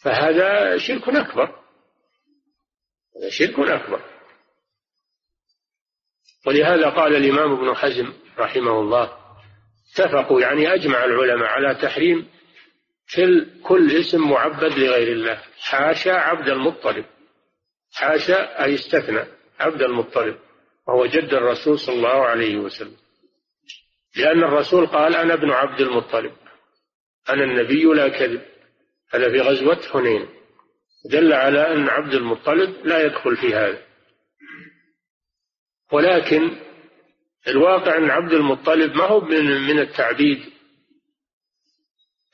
فهذا شرك أكبر. شرك أكبر. ولهذا قال الإمام ابن حزم رحمه الله اتفقوا يعني أجمع العلماء على تحريم كل اسم معبد لغير الله. حاشا عبد المطلب. حاشا أي استثنى عبد المطلب وهو جد الرسول صلى الله عليه وسلم. لأن الرسول قال أنا ابن عبد المطلب. أنا النبي لا كذب. هذا في غزوة حنين. دل على أن عبد المطلب لا يدخل في هذا. ولكن الواقع أن عبد المطلب ما هو من من التعبيد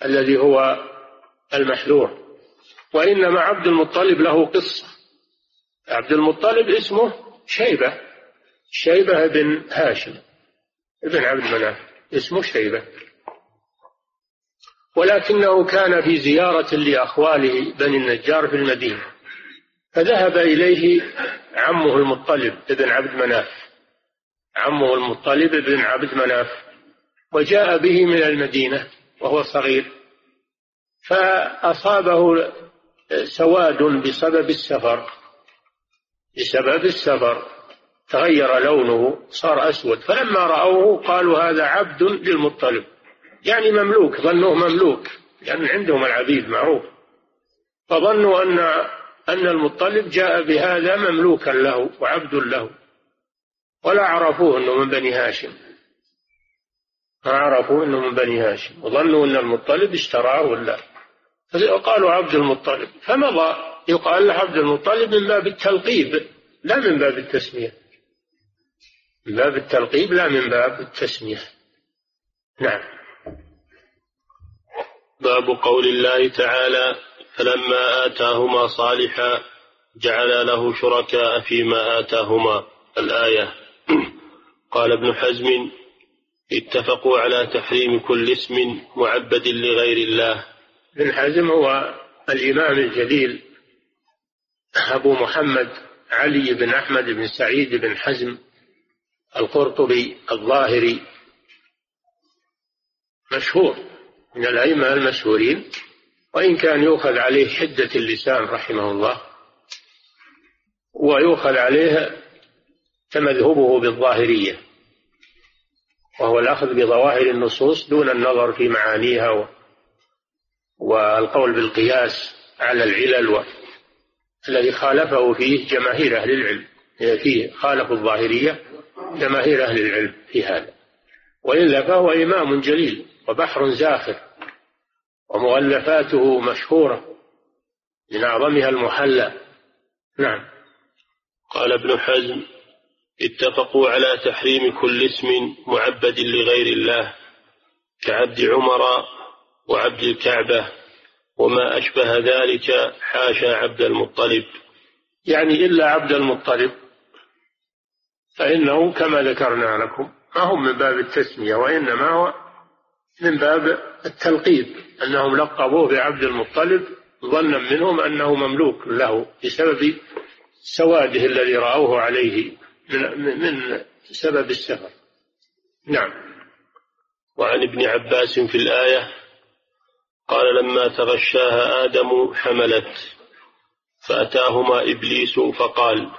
الذي هو المحذور وإنما عبد المطلب له قصة. عبد المطلب اسمه شيبة. شيبة بن هاشم. ابن عبد مناف اسمه شيبة. ولكنه كان في زيارة لأخواله بني النجار في المدينة. فذهب إليه عمه المطلب ابن عبد مناف. عمه المطلب ابن عبد مناف. وجاء به من المدينة وهو صغير. فأصابه سواد بسبب السفر. بسبب السفر. تغير لونه صار أسود. فلما رأوه قالوا هذا عبد للمطلب. يعني مملوك ظنوه مملوك لأن يعني عندهم العبيد معروف. فظنوا أن أن المطلب جاء بهذا مملوكا له وعبد له. ولا عرفوه أنه من بني هاشم. ما عرفوا أنه من بني هاشم. وظنوا أن المطلب اشتراه ولا قالوا عبد المطلب. فمضى يقال له عبد المطلب من باب التلقيب لا من باب التسمية. من باب التلقيب لا من باب التسمية. نعم. باب قول الله تعالى فلما آتاهما صالحا جعل له شركاء فيما آتاهما الآية. قال ابن حزم اتفقوا على تحريم كل اسم معبد لغير الله. ابن حزم هو الإمام الجليل أبو محمد علي بن أحمد بن سعيد بن حزم القرطبي الظاهري مشهور. من الأئمة المشهورين وإن كان يؤخذ عليه حدة اللسان رحمه الله ويؤخذ عليه تمذهبه بالظاهرية وهو الأخذ بظواهر النصوص دون النظر في معانيها والقول بالقياس على العلل و... الذي خالفه فيه جماهير أهل العلم فيه خالف الظاهرية جماهير أهل العلم في هذا. وإلا فهو إمام جليل. وبحر زاخر ومؤلفاته مشهورة من أعظمها المحلى. نعم. قال ابن حزم اتفقوا على تحريم كل اسم معبد لغير الله كعبد عمر وعبد الكعبة وما أشبه ذلك حاشا عبد المطلب. يعني إلا عبد المطلب فإنه كما ذكرنا لكم ما هو من باب التسمية وإنما هو من باب التلقيب. أنهم لقبوه بعبد المطلب ظنا منهم أنه مملوك له بسبب سواده الذي رأوه عليه من, من سبب السفر. نعم. وعن ابن عباس في الآية قال لما تغشاها آدم حملت فأتاهما إبليس فقال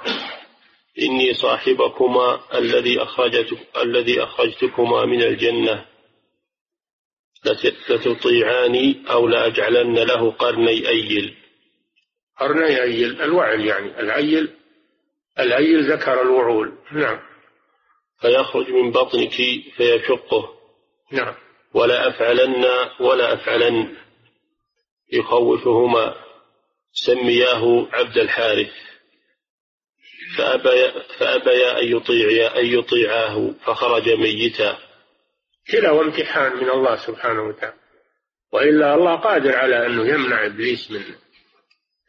إني صاحبكما الذي أخرجت الذي أخرجتكما من الجنة. لتطيعاني أو لأجعلن له قرني أيل. قرني أيل الوعل يعني العيل العيل ذكر الوعول. نعم. فيخرج من بطنك فيشقه. نعم. ولا أفعلن ولا أفعلن. يخوفهما. سمياه عبد الحارث. فأبيا, فأبيا أن يطيعا أن يطيعاه فخرج ميتا. كلا امتحان من الله سبحانه وتعالى. وإلا الله قادر على أنه يمنع إبليس من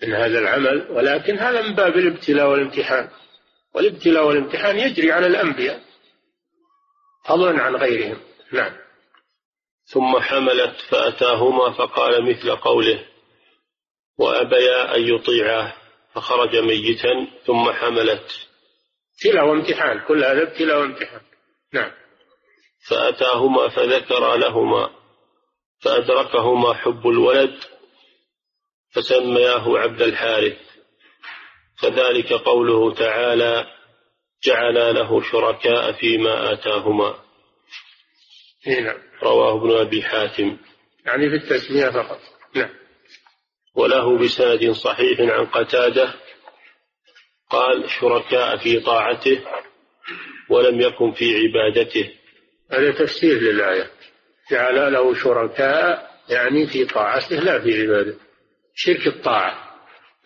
من هذا العمل ولكن هذا من باب الابتلاء والامتحان. والابتلاء والامتحان يجري على الأنبياء فضلا عن غيرهم. نعم. ثم حملت فأتاهما فقال مثل قوله وأبيا أن يطيعاه فخرج ميتا ثم حملت. ابتلاء وامتحان كل هذا ابتلاء وامتحان. نعم. فأتاهما فذكر لهما فأدركهما حب الولد فسمياه عبد الحارث. فذلك قوله تعالى جعلا له شركاء فيما آتاهما. نعم. رواه ابن أبي حاتم. يعني في التسمية فقط. نعم. وله بسند صحيح عن قتادة قال شركاء في طاعته ولم يكن في عبادته. هذا تفسير للآية. جعل له شركاء يعني في طاعته لا في عبادته. شرك الطاعة.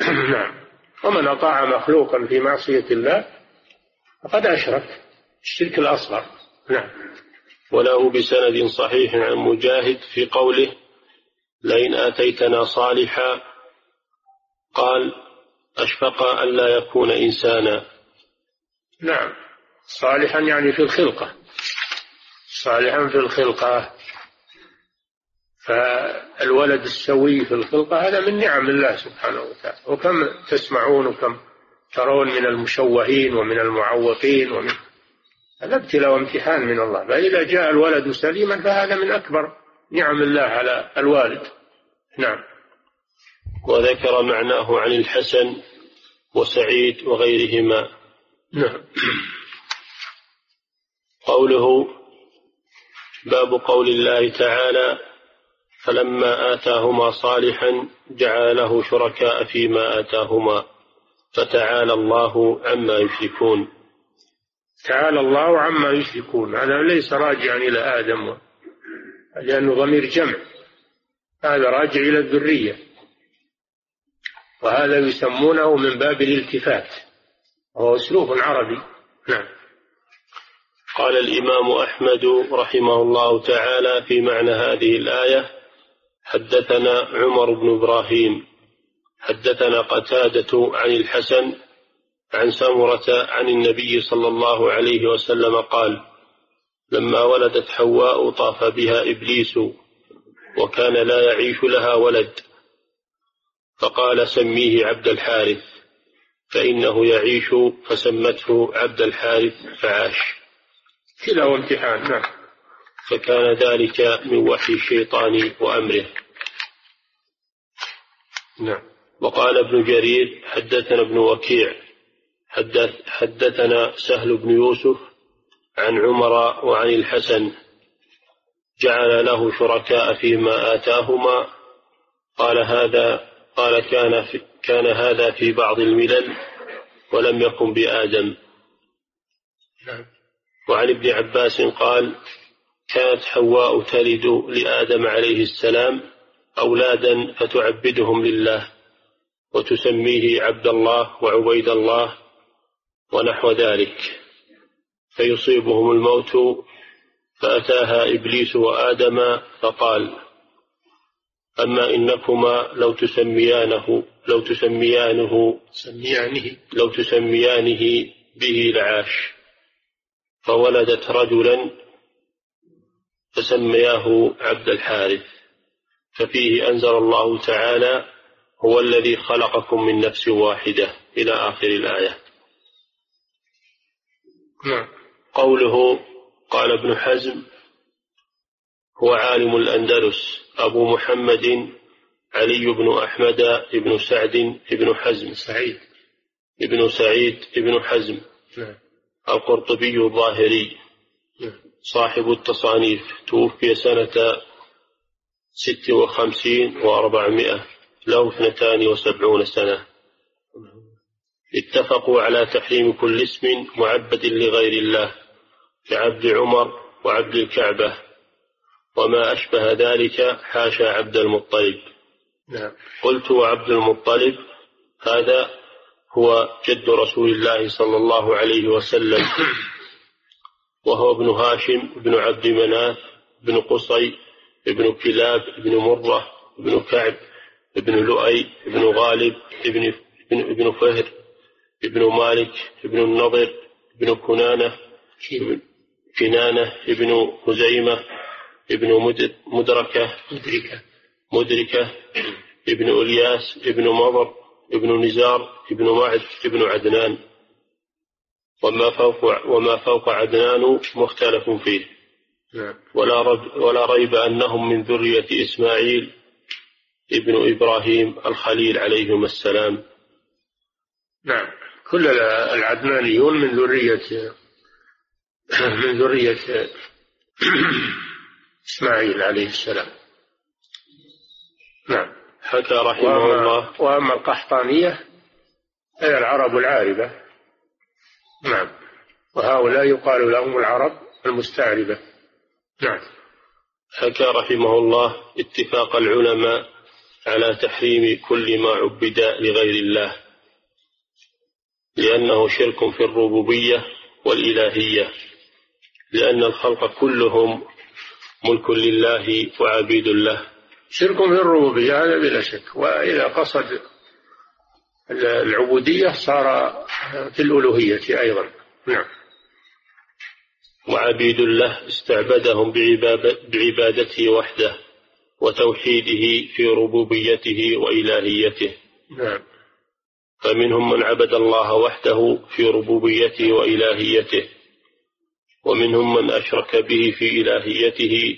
نعم. ومن أطاع مخلوقا في معصية الله فقد أشرك. الشرك الأصغر. نعم. وله بسند صحيح عن مجاهد في قوله لئن آتيتنا صالحا قال أشفق أن لا يكون إنسانا نعم. صالحا يعني في الخلقة. صالحا في الخلقة. فالولد السوي في الخلقة هذا من نعم الله سبحانه وتعالى. وكم تسمعون وكم ترون من المشوهين ومن المعوقين ومن هذا ابتلاء وامتحان من الله. فإذا جاء الولد سليما فهذا من أكبر نعم الله على الوالد. نعم. وذكر معناه عن الحسن وسعيد وغيرهما. نعم. قوله باب قول الله تعالى فلما آتاهما صالحا جعل له شركاء فيما آتاهما فتعالى الله عما يشركون. تعالى الله عما يشركون. هذا ليس راجعا إلى آدم لأنه ضمير جمع. هذا راجع إلى الذرية. وهذا يسمونه من باب الالتفات. وهو أسلوب عربي. نعم. قال الإمام أحمد رحمه الله تعالى في معنى هذه الآية حدثنا عمر بن إبراهيم حدثنا قتادة عن الحسن عن سمرة عن النبي صلى الله عليه وسلم قال لما ولدت حواء طاف بها إبليس وكان لا يعيش لها ولد. فقال سميه عبد الحارث فإنه يعيش فسمته عبد الحارث فعاش. كلا وامتحان نعم. فكان ذلك من وحي الشيطان وأمره. نعم. وقال ابن جرير حدثنا ابن وكيع حدث حدثنا سهل بن يوسف عن عمر وعن الحسن. جعل له شركاء فيما آتاهما. قال هذا قال كان في كان هذا في بعض الملل ولم يكن بآدم. نعم. وعن ابن عباس قال كانت حواء تلد لآدم عليه السلام أولادا فتعبدهم لله وتسميه عبد الله وعبيد الله ونحو ذلك. فيصيبهم الموت فأتاها إبليس وآدم فقال أما إنكما لو تسميانه لو تسميانه سميانه لو تسميانه به لعاش فولدت رجلا فسمياه عبد الحارث ففيه أنزل الله تعالى هو الذي خلقكم من نفس واحدة. إلى آخر الآية. نعم. قوله قال ابن حزم هو عالم الأندلس أبو محمد علي بن أحمد بن سعد بن حزم. سعيد. ابن سعيد بن حزم. نعم. القرطبي الظاهري نعم. صاحب التصانيف توفي سنة ست وخمسين وأربعمائة له اثنتان وسبعون سنة. اتفقوا على تحريم كل اسم معبد لغير الله كعبد عمر وعبد الكعبة. وما أشبه ذلك حاشا عبد المطلب. نعم. قلت وعبد المطلب هذا هو جد رسول الله صلى الله عليه وسلم. وهو ابن هاشم بن عبد مناف بن قصي بن كلاب بن مرة بن كعب بن لؤي بن غالب بن ابن فهر ابن مالك ابن النضر ابن كنانة كنانة ابن خزيمة ابن مدركة مدركة. مدركة ابن إلياس ابن مضر ابن نزار ابن معد ابن عدنان. وما فوق وما فوق عدنان مختلف فيه. نعم. ولا ولا ريب أنهم من ذرية إسماعيل ابن إبراهيم الخليل عليهما السلام. نعم. كل العدنانيون من ذرية من ذرية إسماعيل عليه السلام. نعم. حكى رحمه وأما الله. وأما القحطانية هي العرب العاربة. نعم. وهؤلاء يقال لهم العرب المستعربة. نعم. حكى رحمه الله اتفاق العلماء على تحريم كل ما عبد لغير الله لأنه شرك في الربوبية والإلهية لأن الخلق كلهم ملك لله وعبيد له. شرك في الربوبية هذا بلا شك. وإذا قصد العبودية صار في الألوهية أيضا. نعم. وعبيد الله استعبدهم بعبادته وحده وتوحيده في ربوبيته وإلهيته. نعم. فمنهم من عبد الله وحده في ربوبيته وإلهيته ومنهم من أشرك به في إلهيته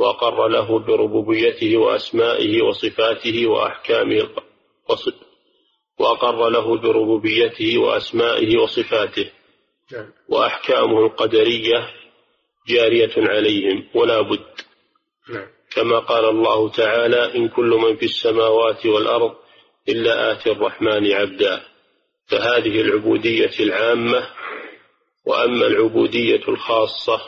وأقر له بربوبيته وأسمائه وصفاته وأحكامه وأقر له بربوبيته وأسمائه وصفاته. وأحكامه القدرية جارية عليهم ولا بد نعم. كما قال الله تعالى إن كل من في السماوات والأرض إلا آتي الرحمن عبدا فهذه العبودية العامة وأما العبودية الخاصة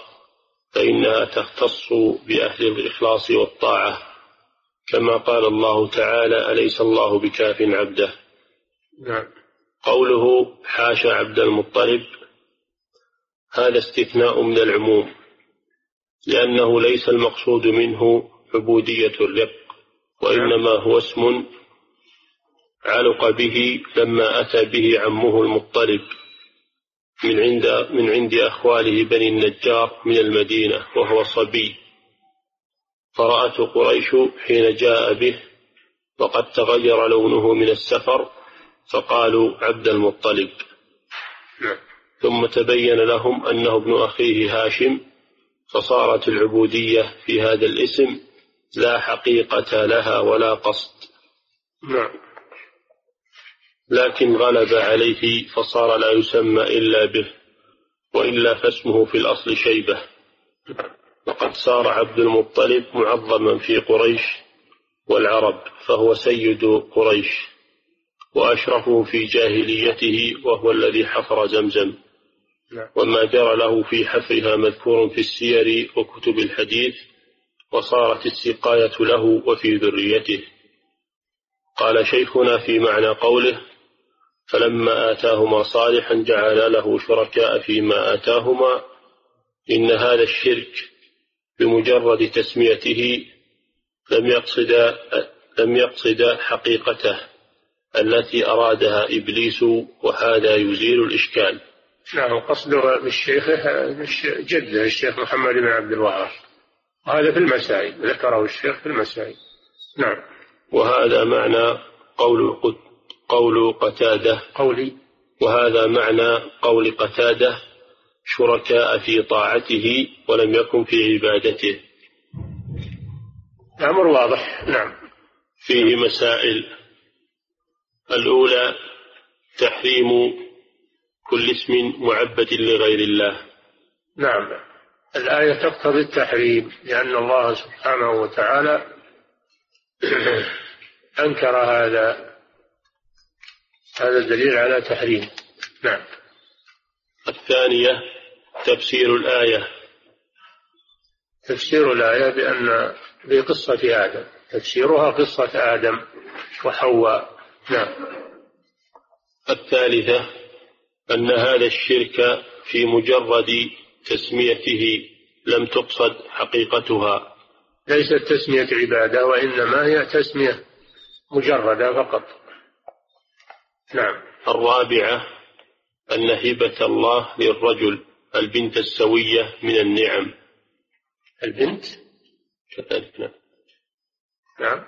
فإنها تختص بأهل الإخلاص والطاعة. كما قال الله تعالى أليس الله بكاف عبده؟ نعم. قوله حاشا عبد المطلب. هذا استثناء من العموم لأنه ليس المقصود منه عبودية الرق وإنما هو اسم علق به لما أتى به عمه المطلب. من عند من عند أخواله بني النجار من المدينة وهو صبي. فرأته قريش حين جاء به وقد تغير لونه من السفر فقالوا عبد المطلب. نعم. ثم تبين لهم أنه ابن أخيه هاشم فصارت العبودية في هذا الاسم لا حقيقة لها ولا قصد. نعم. لكن غلب عليه فصار لا يسمى إلا به وإلا فاسمه في الأصل شيبة. وقد صار عبد المطلب معظما في قريش والعرب فهو سيد قريش وأشرفه في جاهليته وهو الذي حفر زمزم. نعم. وما جرى له في حفرها مذكور في السير وكتب الحديث وصارت السقاية له وفي ذريته. قال شيخنا في معنى قوله فلما آتاهما صالحا جعل له شركاء فيما آتاهما. إن هذا الشرك بمجرد تسميته لم يقصد لم يقصد حقيقته التي أرادها إبليس وهذا يزيل الإشكال. نعم قصده بالشيخ جده الشيخ محمد بن عبد الوهاب. وهذا في المسائل ذكره الشيخ في المسائل. نعم. وهذا معنى قول قول قتادة. قولي وهذا معنى قول قتادة شركاء في طاعته ولم يكن في عبادته. الأمر واضح. نعم. فيه مسائل. الأولى تحريم كل اسم معبد لغير الله. نعم. الآية تقتضي التحريم لأن الله سبحانه وتعالى أنكر هذا. هذا دليل على تحريم. نعم. الثانية تفسير الآية. تفسير الآية بأن بقصة آدم. تفسيرها قصة آدم وحواء. نعم. الثالثة أن هذا الشرك في مجرد تسميته لم تقصد حقيقتها. ليست تسمية عبادة وإنما هي تسمية مجردة فقط. نعم. الرابعة أن هبة الله للرجل البنت السوية من النعم. البنت؟ كذلك نعم. نعم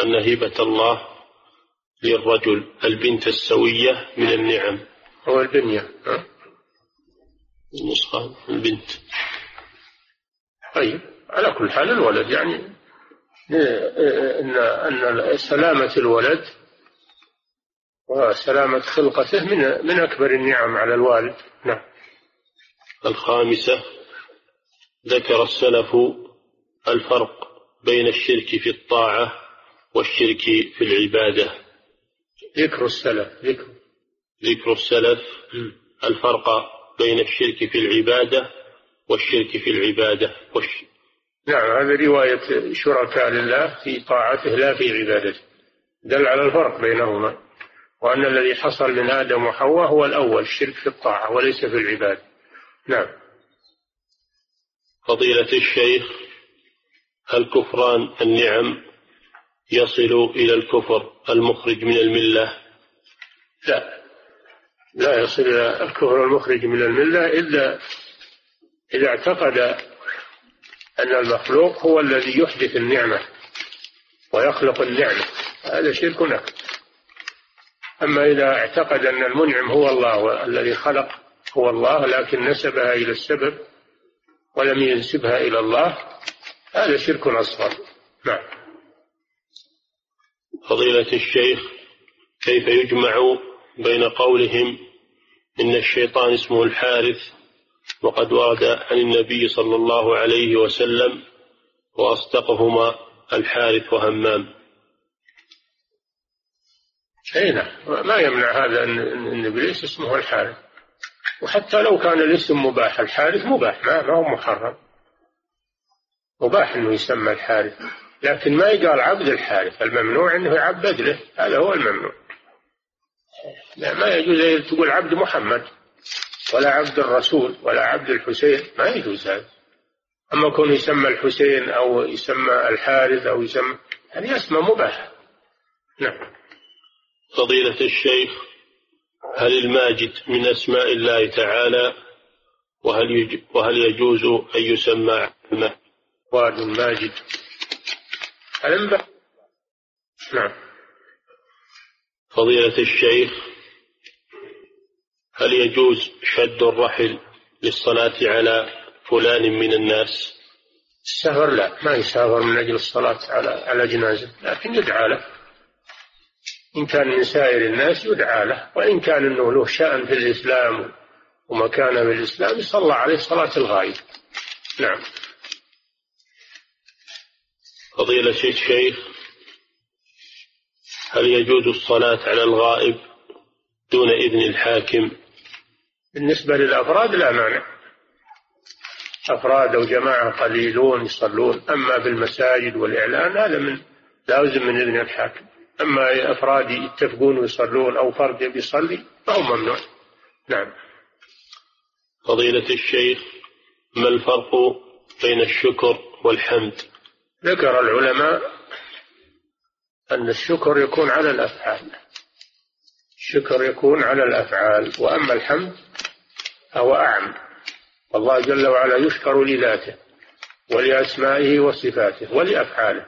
أن هبة الله للرجل البنت السوية من النعم. هو البنية النسخة البنت. طيب على كل حال الولد يعني ان إن سلامة الولد وسلامة خلقته من من أكبر النعم على الوالد. نعم. الخامسة ذكر السلف الفرق بين الشرك في الطاعة والشرك في العبادة. ذكر السلف ذكر. ذكر السلف الفرق بين الشرك في العبادة والشرك في العبادة. والش... نعم هذا رواية شركاء لله في طاعته لا في عبادته. دل على الفرق بينهما. وأن الذي حصل من آدم وحواء هو الأول الشرك في الطاعة وليس في العبادة نعم. فضيلة الشيخ هل كفران النعم يصل إلى الكفر المخرج من الملة؟ لا. لا يصل إلى الكفر المخرج من الملة إلا إذا اعتقد أن المخلوق هو الذي يحدث النعمة ويخلق النعمة. هذا شرك أكبر أما إذا اعتقد أن المنعم هو الله الذي خلق هو الله لكن نسبها إلى السبب ولم ينسبها إلى الله هذا شرك أصغر. نعم. فضيلة الشيخ كيف يجمع بين قولهم إن الشيطان اسمه الحارث وقد ورد عن النبي صلى الله عليه وسلم وأصدقهما الحارث وهمام؟ اي نعم ما يمنع هذا ان إبليس اسمه الحارث. وحتى لو كان الاسم مباح الحارث مباح ما, هو محرم. مباح إنه يسمى الحارث. لكن ما يقال عبد الحارث. الممنوع إنه يعبد له هذا هو الممنوع. لا ما يجوز تقول عبد محمد ولا عبد الرسول ولا عبد الحسين ما يجوز هذا. أما كون يسمى الحسين أو يسمى الحارث أو يسمى هذه أسماء مباحة. نعم. فضيلة الشيخ هل الماجد من أسماء الله تعالى؟ وهل يج... وهل يجوز أن يسمى واد ماجد الانباء نعم. فضيلة الشيخ هل يجوز شد الرحل للصلاة على فلان من الناس؟ السفر لا ما يسافر من أجل الصلاة على على جنازة لكن يدعى له. إن كان من سائر الناس يدعى له وإن كان أنه له شأن في الإسلام ومكانة في الإسلام يصلى عليه صلاة الغائب. نعم. فضيلة الشيخ هل يجوز الصلاة على الغائب دون إذن الحاكم؟ بالنسبة للأفراد لا مانع. أفراد أو جماعة قليلون يصلون أما بالمساجد والإعلان هذا من لازم من إذن الحاكم. أما أفراد يتفقون ويصلون أو فرد يصلي فهو ممنوع. نعم. فضيلة الشيخ ما الفرق بين الشكر والحمد؟ ذكر العلماء أن الشكر يكون على الأفعال. الشكر يكون على الأفعال وأما الحمد فهو أعم. الله جل وعلا يشكر لذاته ولأسمائه وصفاته ولأفعاله.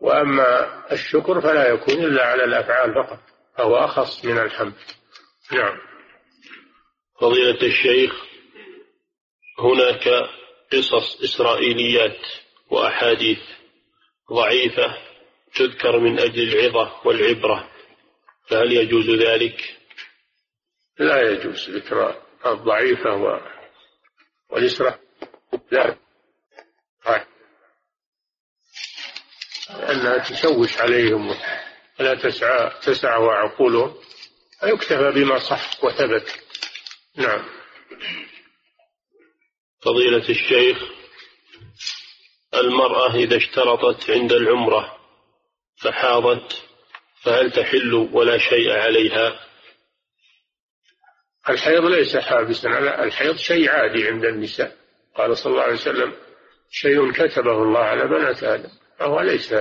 وأما الشكر فلا يكون إلا على الأفعال فقط فهو أخص من الحمد. نعم. فضيلة الشيخ هناك قصص إسرائيليات وأحاديث ضعيفة تذكر من أجل العظة والعبرة فهل يجوز ذلك؟ لا يجوز ذكر الضعيفة و... والإسراء لا أنها تشوش عليهم ولا تسعى تسعى عقولهم فيكتفى بما صح وثبت. نعم. فضيلة الشيخ المرأة إذا اشترطت عند العمرة فحاضت فهل تحل ولا شيء عليها؟ الحيض ليس حابسا الحيض شيء عادي عند النساء. قال صلى الله عليه وسلم شيء كتبه الله على بنات آدم. فهو ليس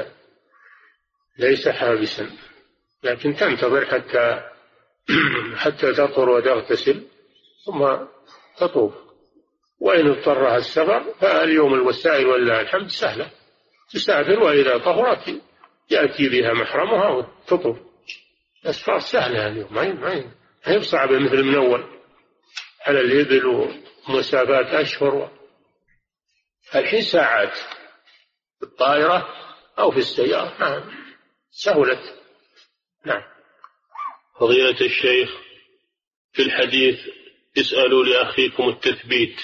ليس حابسا. لكن تنتظر حتى حتى تطهر وتغتسل ثم تطوف. وإن اضطرها السفر فاليوم الوسائل ولله الحمد سهلة. تسافر وإذا طهرت يأتي بها محرمها وتطوف. الأسفار سهلة اليوم ما هي بصعبة مثل من أول. على الإبل ومسافات أشهر الحين ساعات. الطائرة أو في السيارة. نعم. سهلت نعم. فضيلة الشيخ في الحديث اسألوا لأخيكم التثبيت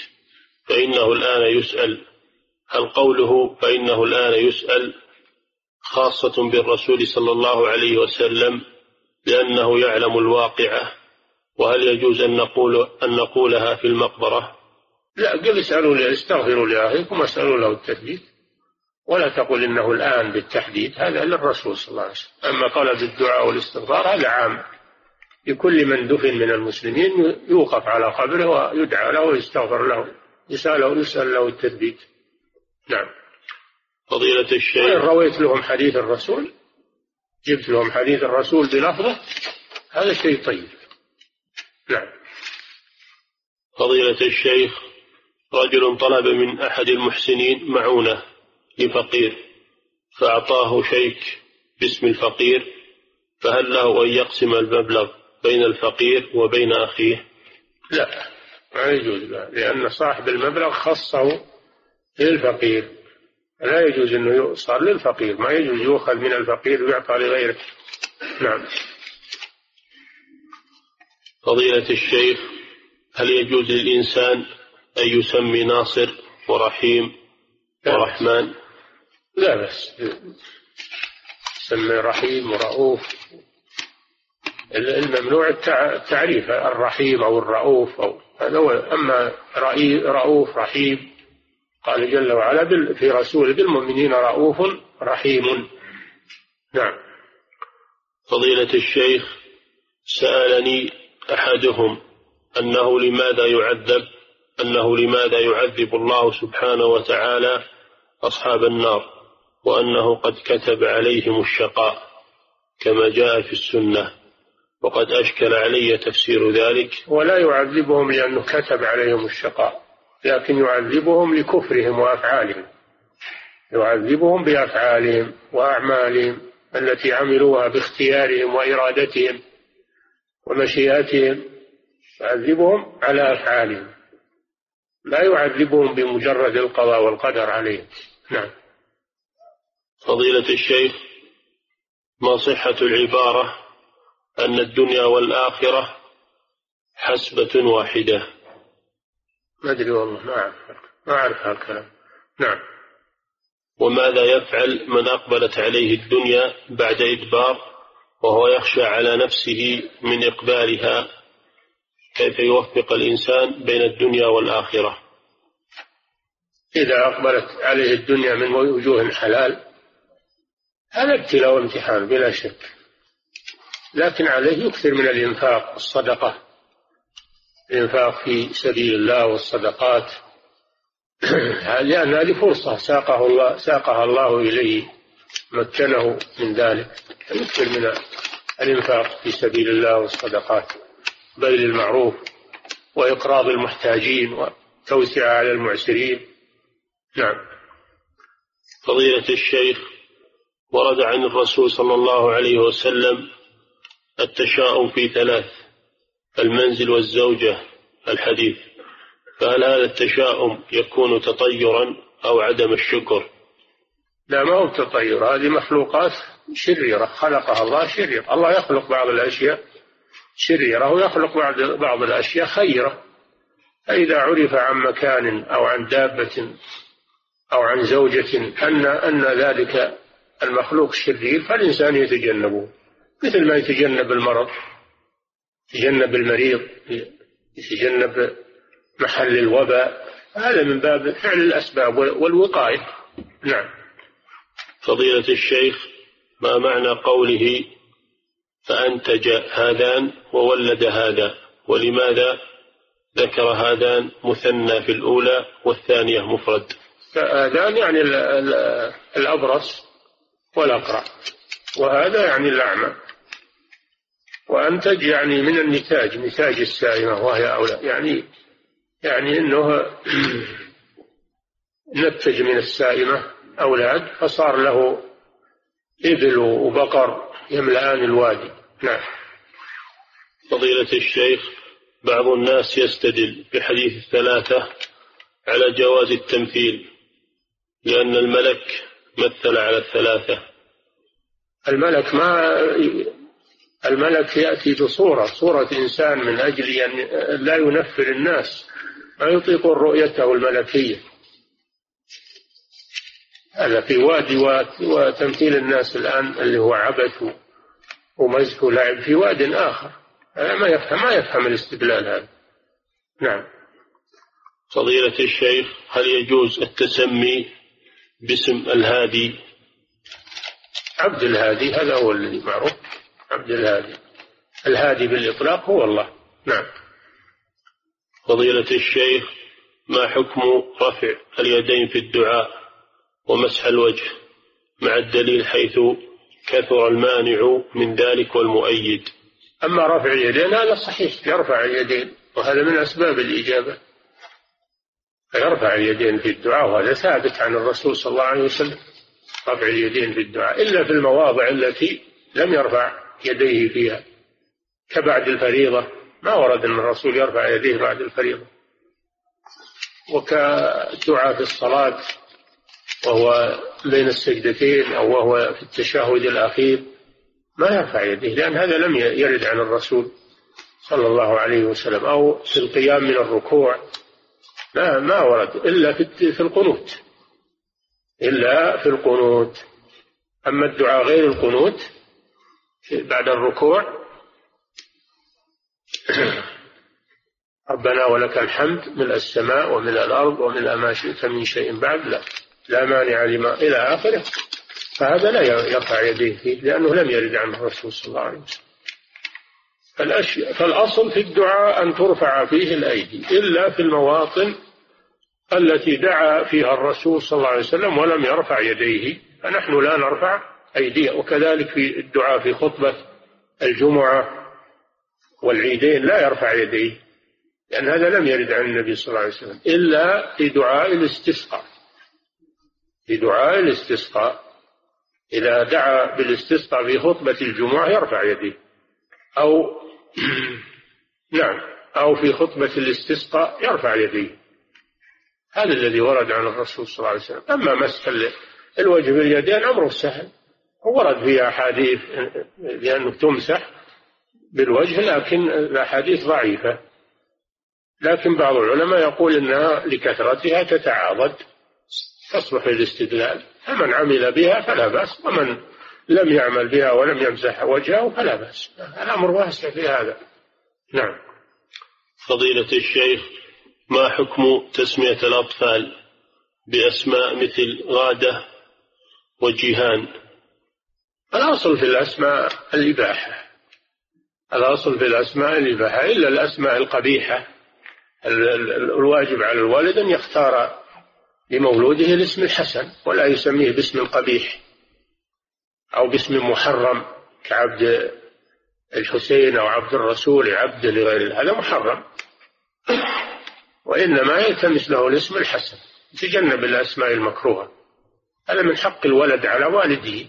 فإنه الآن يسأل. هل قوله فإنه الآن يسأل خاصة بالرسول صلى الله عليه وسلم لأنه يعلم الواقعة؟ وهل يجوز أن نقول أن نقولها في المقبرة؟ لا قل اسألوا استغفروا لأخيكم واسألوا له التثبيت. ولا تقل إنه الآن بالتحديد هذا للرسول صلى الله عليه وسلم. أما طلب الدعاء والاستغفار هذا عام. لكل من دفن من المسلمين يوقف على قبره ويدعى له ويستغفر له يسأل يسأل له التثبيت. نعم. فضيلة الشيخ. وإن رويت لهم حديث الرسول جبت لهم حديث الرسول بلفظه هذا شيء طيب. نعم. فضيلة الشيخ رجل طلب من أحد المحسنين معونة. لفقير فأعطاه شيك باسم الفقير فهل له أن يقسم المبلغ بين الفقير وبين أخيه؟ لا ما يجوز لا لأن صاحب المبلغ خصه للفقير. لا يجوز أنه يؤصر للفقير ما يجوز يؤخذ من الفقير ويعطى لغيره. نعم. فضيلة الشيخ هل يجوز للإنسان أن يسمي ناصر ورحيم ورحمن؟ لا بس. سمي رحيم ورؤوف الممنوع التعريف الرحيم أو الرؤوف أو هذا هو. أما رؤوف رحيم قال جل وعلا في رسول بالمؤمنين رؤوف رحيم. نعم. فضيلة الشيخ سألني أحدهم أنه لماذا يعذب أنه لماذا يعذب الله سبحانه وتعالى أصحاب النار؟ وأنه قد كتب عليهم الشقاء كما جاء في السنة وقد أشكل علي تفسير ذلك. ولا يعذبهم لأنه كتب عليهم الشقاء لكن يعذبهم لكفرهم وأفعالهم. يعذبهم بأفعالهم وأعمالهم التي عملوها باختيارهم وإرادتهم ومشيئتهم يعذبهم على أفعالهم. لا يعذبهم بمجرد القضاء والقدر عليهم. نعم. فضيلة الشيخ ما صحة العبارة أن الدنيا والآخرة حسبة واحدة؟ ما أدري والله ما أعرف ما أعرف هالكلام. نعم. وماذا يفعل من أقبلت عليه الدنيا بعد إدبار وهو يخشى على نفسه من إقبالها؟ كيف يوفق الإنسان بين الدنيا والآخرة؟ إذا أقبلت عليه الدنيا من وجوه حلال هذا ابتلاء وامتحان بلا شك. لكن عليه يكثر من الإنفاق الصدقة الإنفاق في سبيل الله والصدقات. لأن هذه فرصة ساقه الله ساقها الله إليه مكنه من ذلك. يكثر من الإنفاق في سبيل الله والصدقات. بذل المعروف وإقراض المحتاجين وتوسعة على المعسرين. نعم. فضيلة الشيخ ورد عن الرسول صلى الله عليه وسلم التشاؤم في ثلاث المنزل والزوجة الحديث. فهل هذا التشاؤم يكون تطيرا أو عدم الشكر؟ لا ما هو تطير. هذه مخلوقات شريرة خلقها الله شريرة الله يخلق بعض الأشياء شريرة ويخلق بعض بعض الأشياء خيرة. فإذا عرف عن مكان أو عن دابة أو عن زوجة أن أن ذلك المخلوق الشرير فالإنسان يتجنبه. مثل ما يتجنب المرض يتجنب المريض يتجنب محل الوباء هذا من باب فعل الأسباب والوقاية. نعم. فضيلة الشيخ ما معنى قوله فأنتج هذان وولد هذا؟ ولماذا ذكر هذان مثنى في الأولى والثانية مفرد؟ هذان يعني الأبرص والأقرع وهذا يعني الأعمى وأنتج يعني من النتاج نتاج السائمة وهي أولى. يعني يعني أنه نتج من السائمة أولاد فصار له إبل وبقر يملأان الوادي. نعم. فضيلة الشيخ بعض الناس يستدل بحديث الثلاثة على جواز التمثيل لأن الملك مثل على الثلاثة. الملك ما الملك يأتي بصورة صورة إنسان من أجل أن لا ينفر الناس ما يطيقون رؤيته الملكية. هذا في وادي وتمثيل الناس الآن اللي هو عبث ومزح ولعب في واد آخر. ما يفهم ما يفهم الاستدلال هذا. نعم. فضيلة الشيخ هل يجوز التسمي باسم الهادي. عبد الهادي هذا هو الذي معروف. عبد الهادي. الهادي بالإطلاق هو الله. نعم. فضيلة الشيخ ما حكم رفع اليدين في الدعاء ومسح الوجه مع الدليل حيث كثر المانع من ذلك والمؤيد؟ أما رفع اليدين هذا صحيح يرفع اليدين وهذا من أسباب الإجابة. يرفع اليدين في الدعاء وهذا ثابت عن الرسول صلى الله عليه وسلم. رفع اليدين في الدعاء إلا في المواضع التي لم يرفع يديه فيها. كبعد الفريضة ما ورد أن الرسول يرفع يديه بعد الفريضة. وكدعاء في الصلاة وهو بين السجدتين أو وهو في التشهد الأخير ما يرفع يديه لأن هذا لم يرد عن الرسول صلى الله عليه وسلم. أو في القيام من الركوع ما ما ورد. إلا في القنوت. إلا في القنوت. أما الدعاء غير القنوت بعد الركوع ربنا ولك الحمد ملء السماء وملء الأرض وملء ما شئت من شيء بعد. لا لا مانع لما إلى آخره. فهذا لا يرفع يديه فيه لأنه لم يرد عنه الرسول صلى الله عليه وسلم. فالأصل في الدعاء أن ترفع فيه الأيدي إلا في المواطن التي دعا فيها الرسول صلى الله عليه وسلم ولم يرفع يديه فنحن لا نرفع أيديه وكذلك في الدعاء في خطبة الجمعة والعيدين لا يرفع يديه لأن هذا لم يرد عن النبي صلى الله عليه وسلم إلا في دعاء الاستسقاء. في دعاء الاستسقاء إذا دعا بالاستسقاء في خطبة الجمعة يرفع يديه. أو نعم أو في خطبة الاستسقاء يرفع يديه هذا الذي ورد عن الرسول صلى الله عليه وسلم. أما مسح الوجه باليدين أمره سهل. ورد فيها أحاديث بأنه تمسح بالوجه لكن الأحاديث ضعيفة. لكن بعض العلماء يقول إنها لكثرتها تتعاضد. تصلح للاستدلال فمن عمل بها فلا بأس ومن لم يعمل بها ولم يمسح وجهه فلا بأس. الأمر واسع في هذا. نعم. فضيلة الشيخ ما حكم تسمية الأطفال بأسماء مثل غادة وجيهان؟ الأصل في الأسماء الإباحة. الأصل في الأسماء الإباحة إلا الأسماء القبيحة. الواجب على الوالد أن يختار لمولوده الاسم الحسن ولا يسميه باسم القبيح. أو باسم محرم كعبد الحسين أو عبد الرسول عبد لغير هذا محرم. وإنما يلتمس له الاسم الحسن يتجنب الأسماء المكروهة. هذا من حق الولد على والده.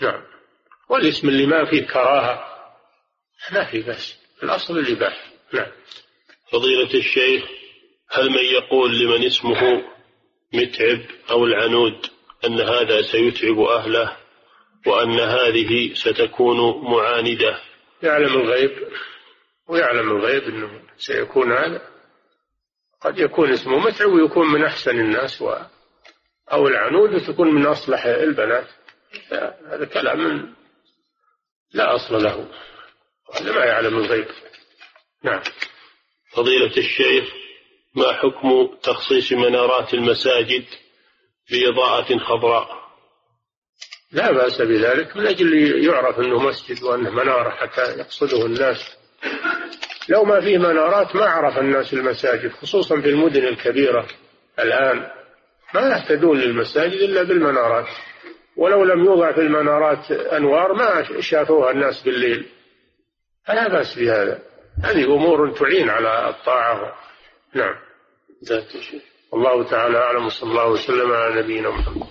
نعم. والاسم اللي ما فيه كراهة ما في بس الأصل الإباحة. نعم. فضيلة الشيخ هل من يقول لمن اسمه متعب أو العنود أن هذا سيتعب أهله؟ وأن هذه ستكون معاندة. يعلم الغيب ويعلم الغيب أنه سيكون هذا. قد يكون اسمه متعب ويكون من أحسن الناس و أو العنود تكون من أصلح البنات. هذا كلام لا أصل له هذا ما يعلم الغيب. نعم. فضيلة الشيخ ما حكم تخصيص منارات المساجد بإضاءة خضراء؟ لا بأس بذلك من أجل يعرف أنه مسجد وأنه منارة حتى يقصده الناس. لو ما فيه منارات ما عرف الناس المساجد خصوصا في المدن الكبيرة الآن. ما يهتدون للمساجد إلا بالمنارات. ولو لم يوضع في المنارات أنوار ما شافوها الناس بالليل. فلا بأس بهذا. هذه أمور تعين على الطاعة. نعم. ذات والله تعالى أعلم وصلى الله وسلم على نبينا محمد.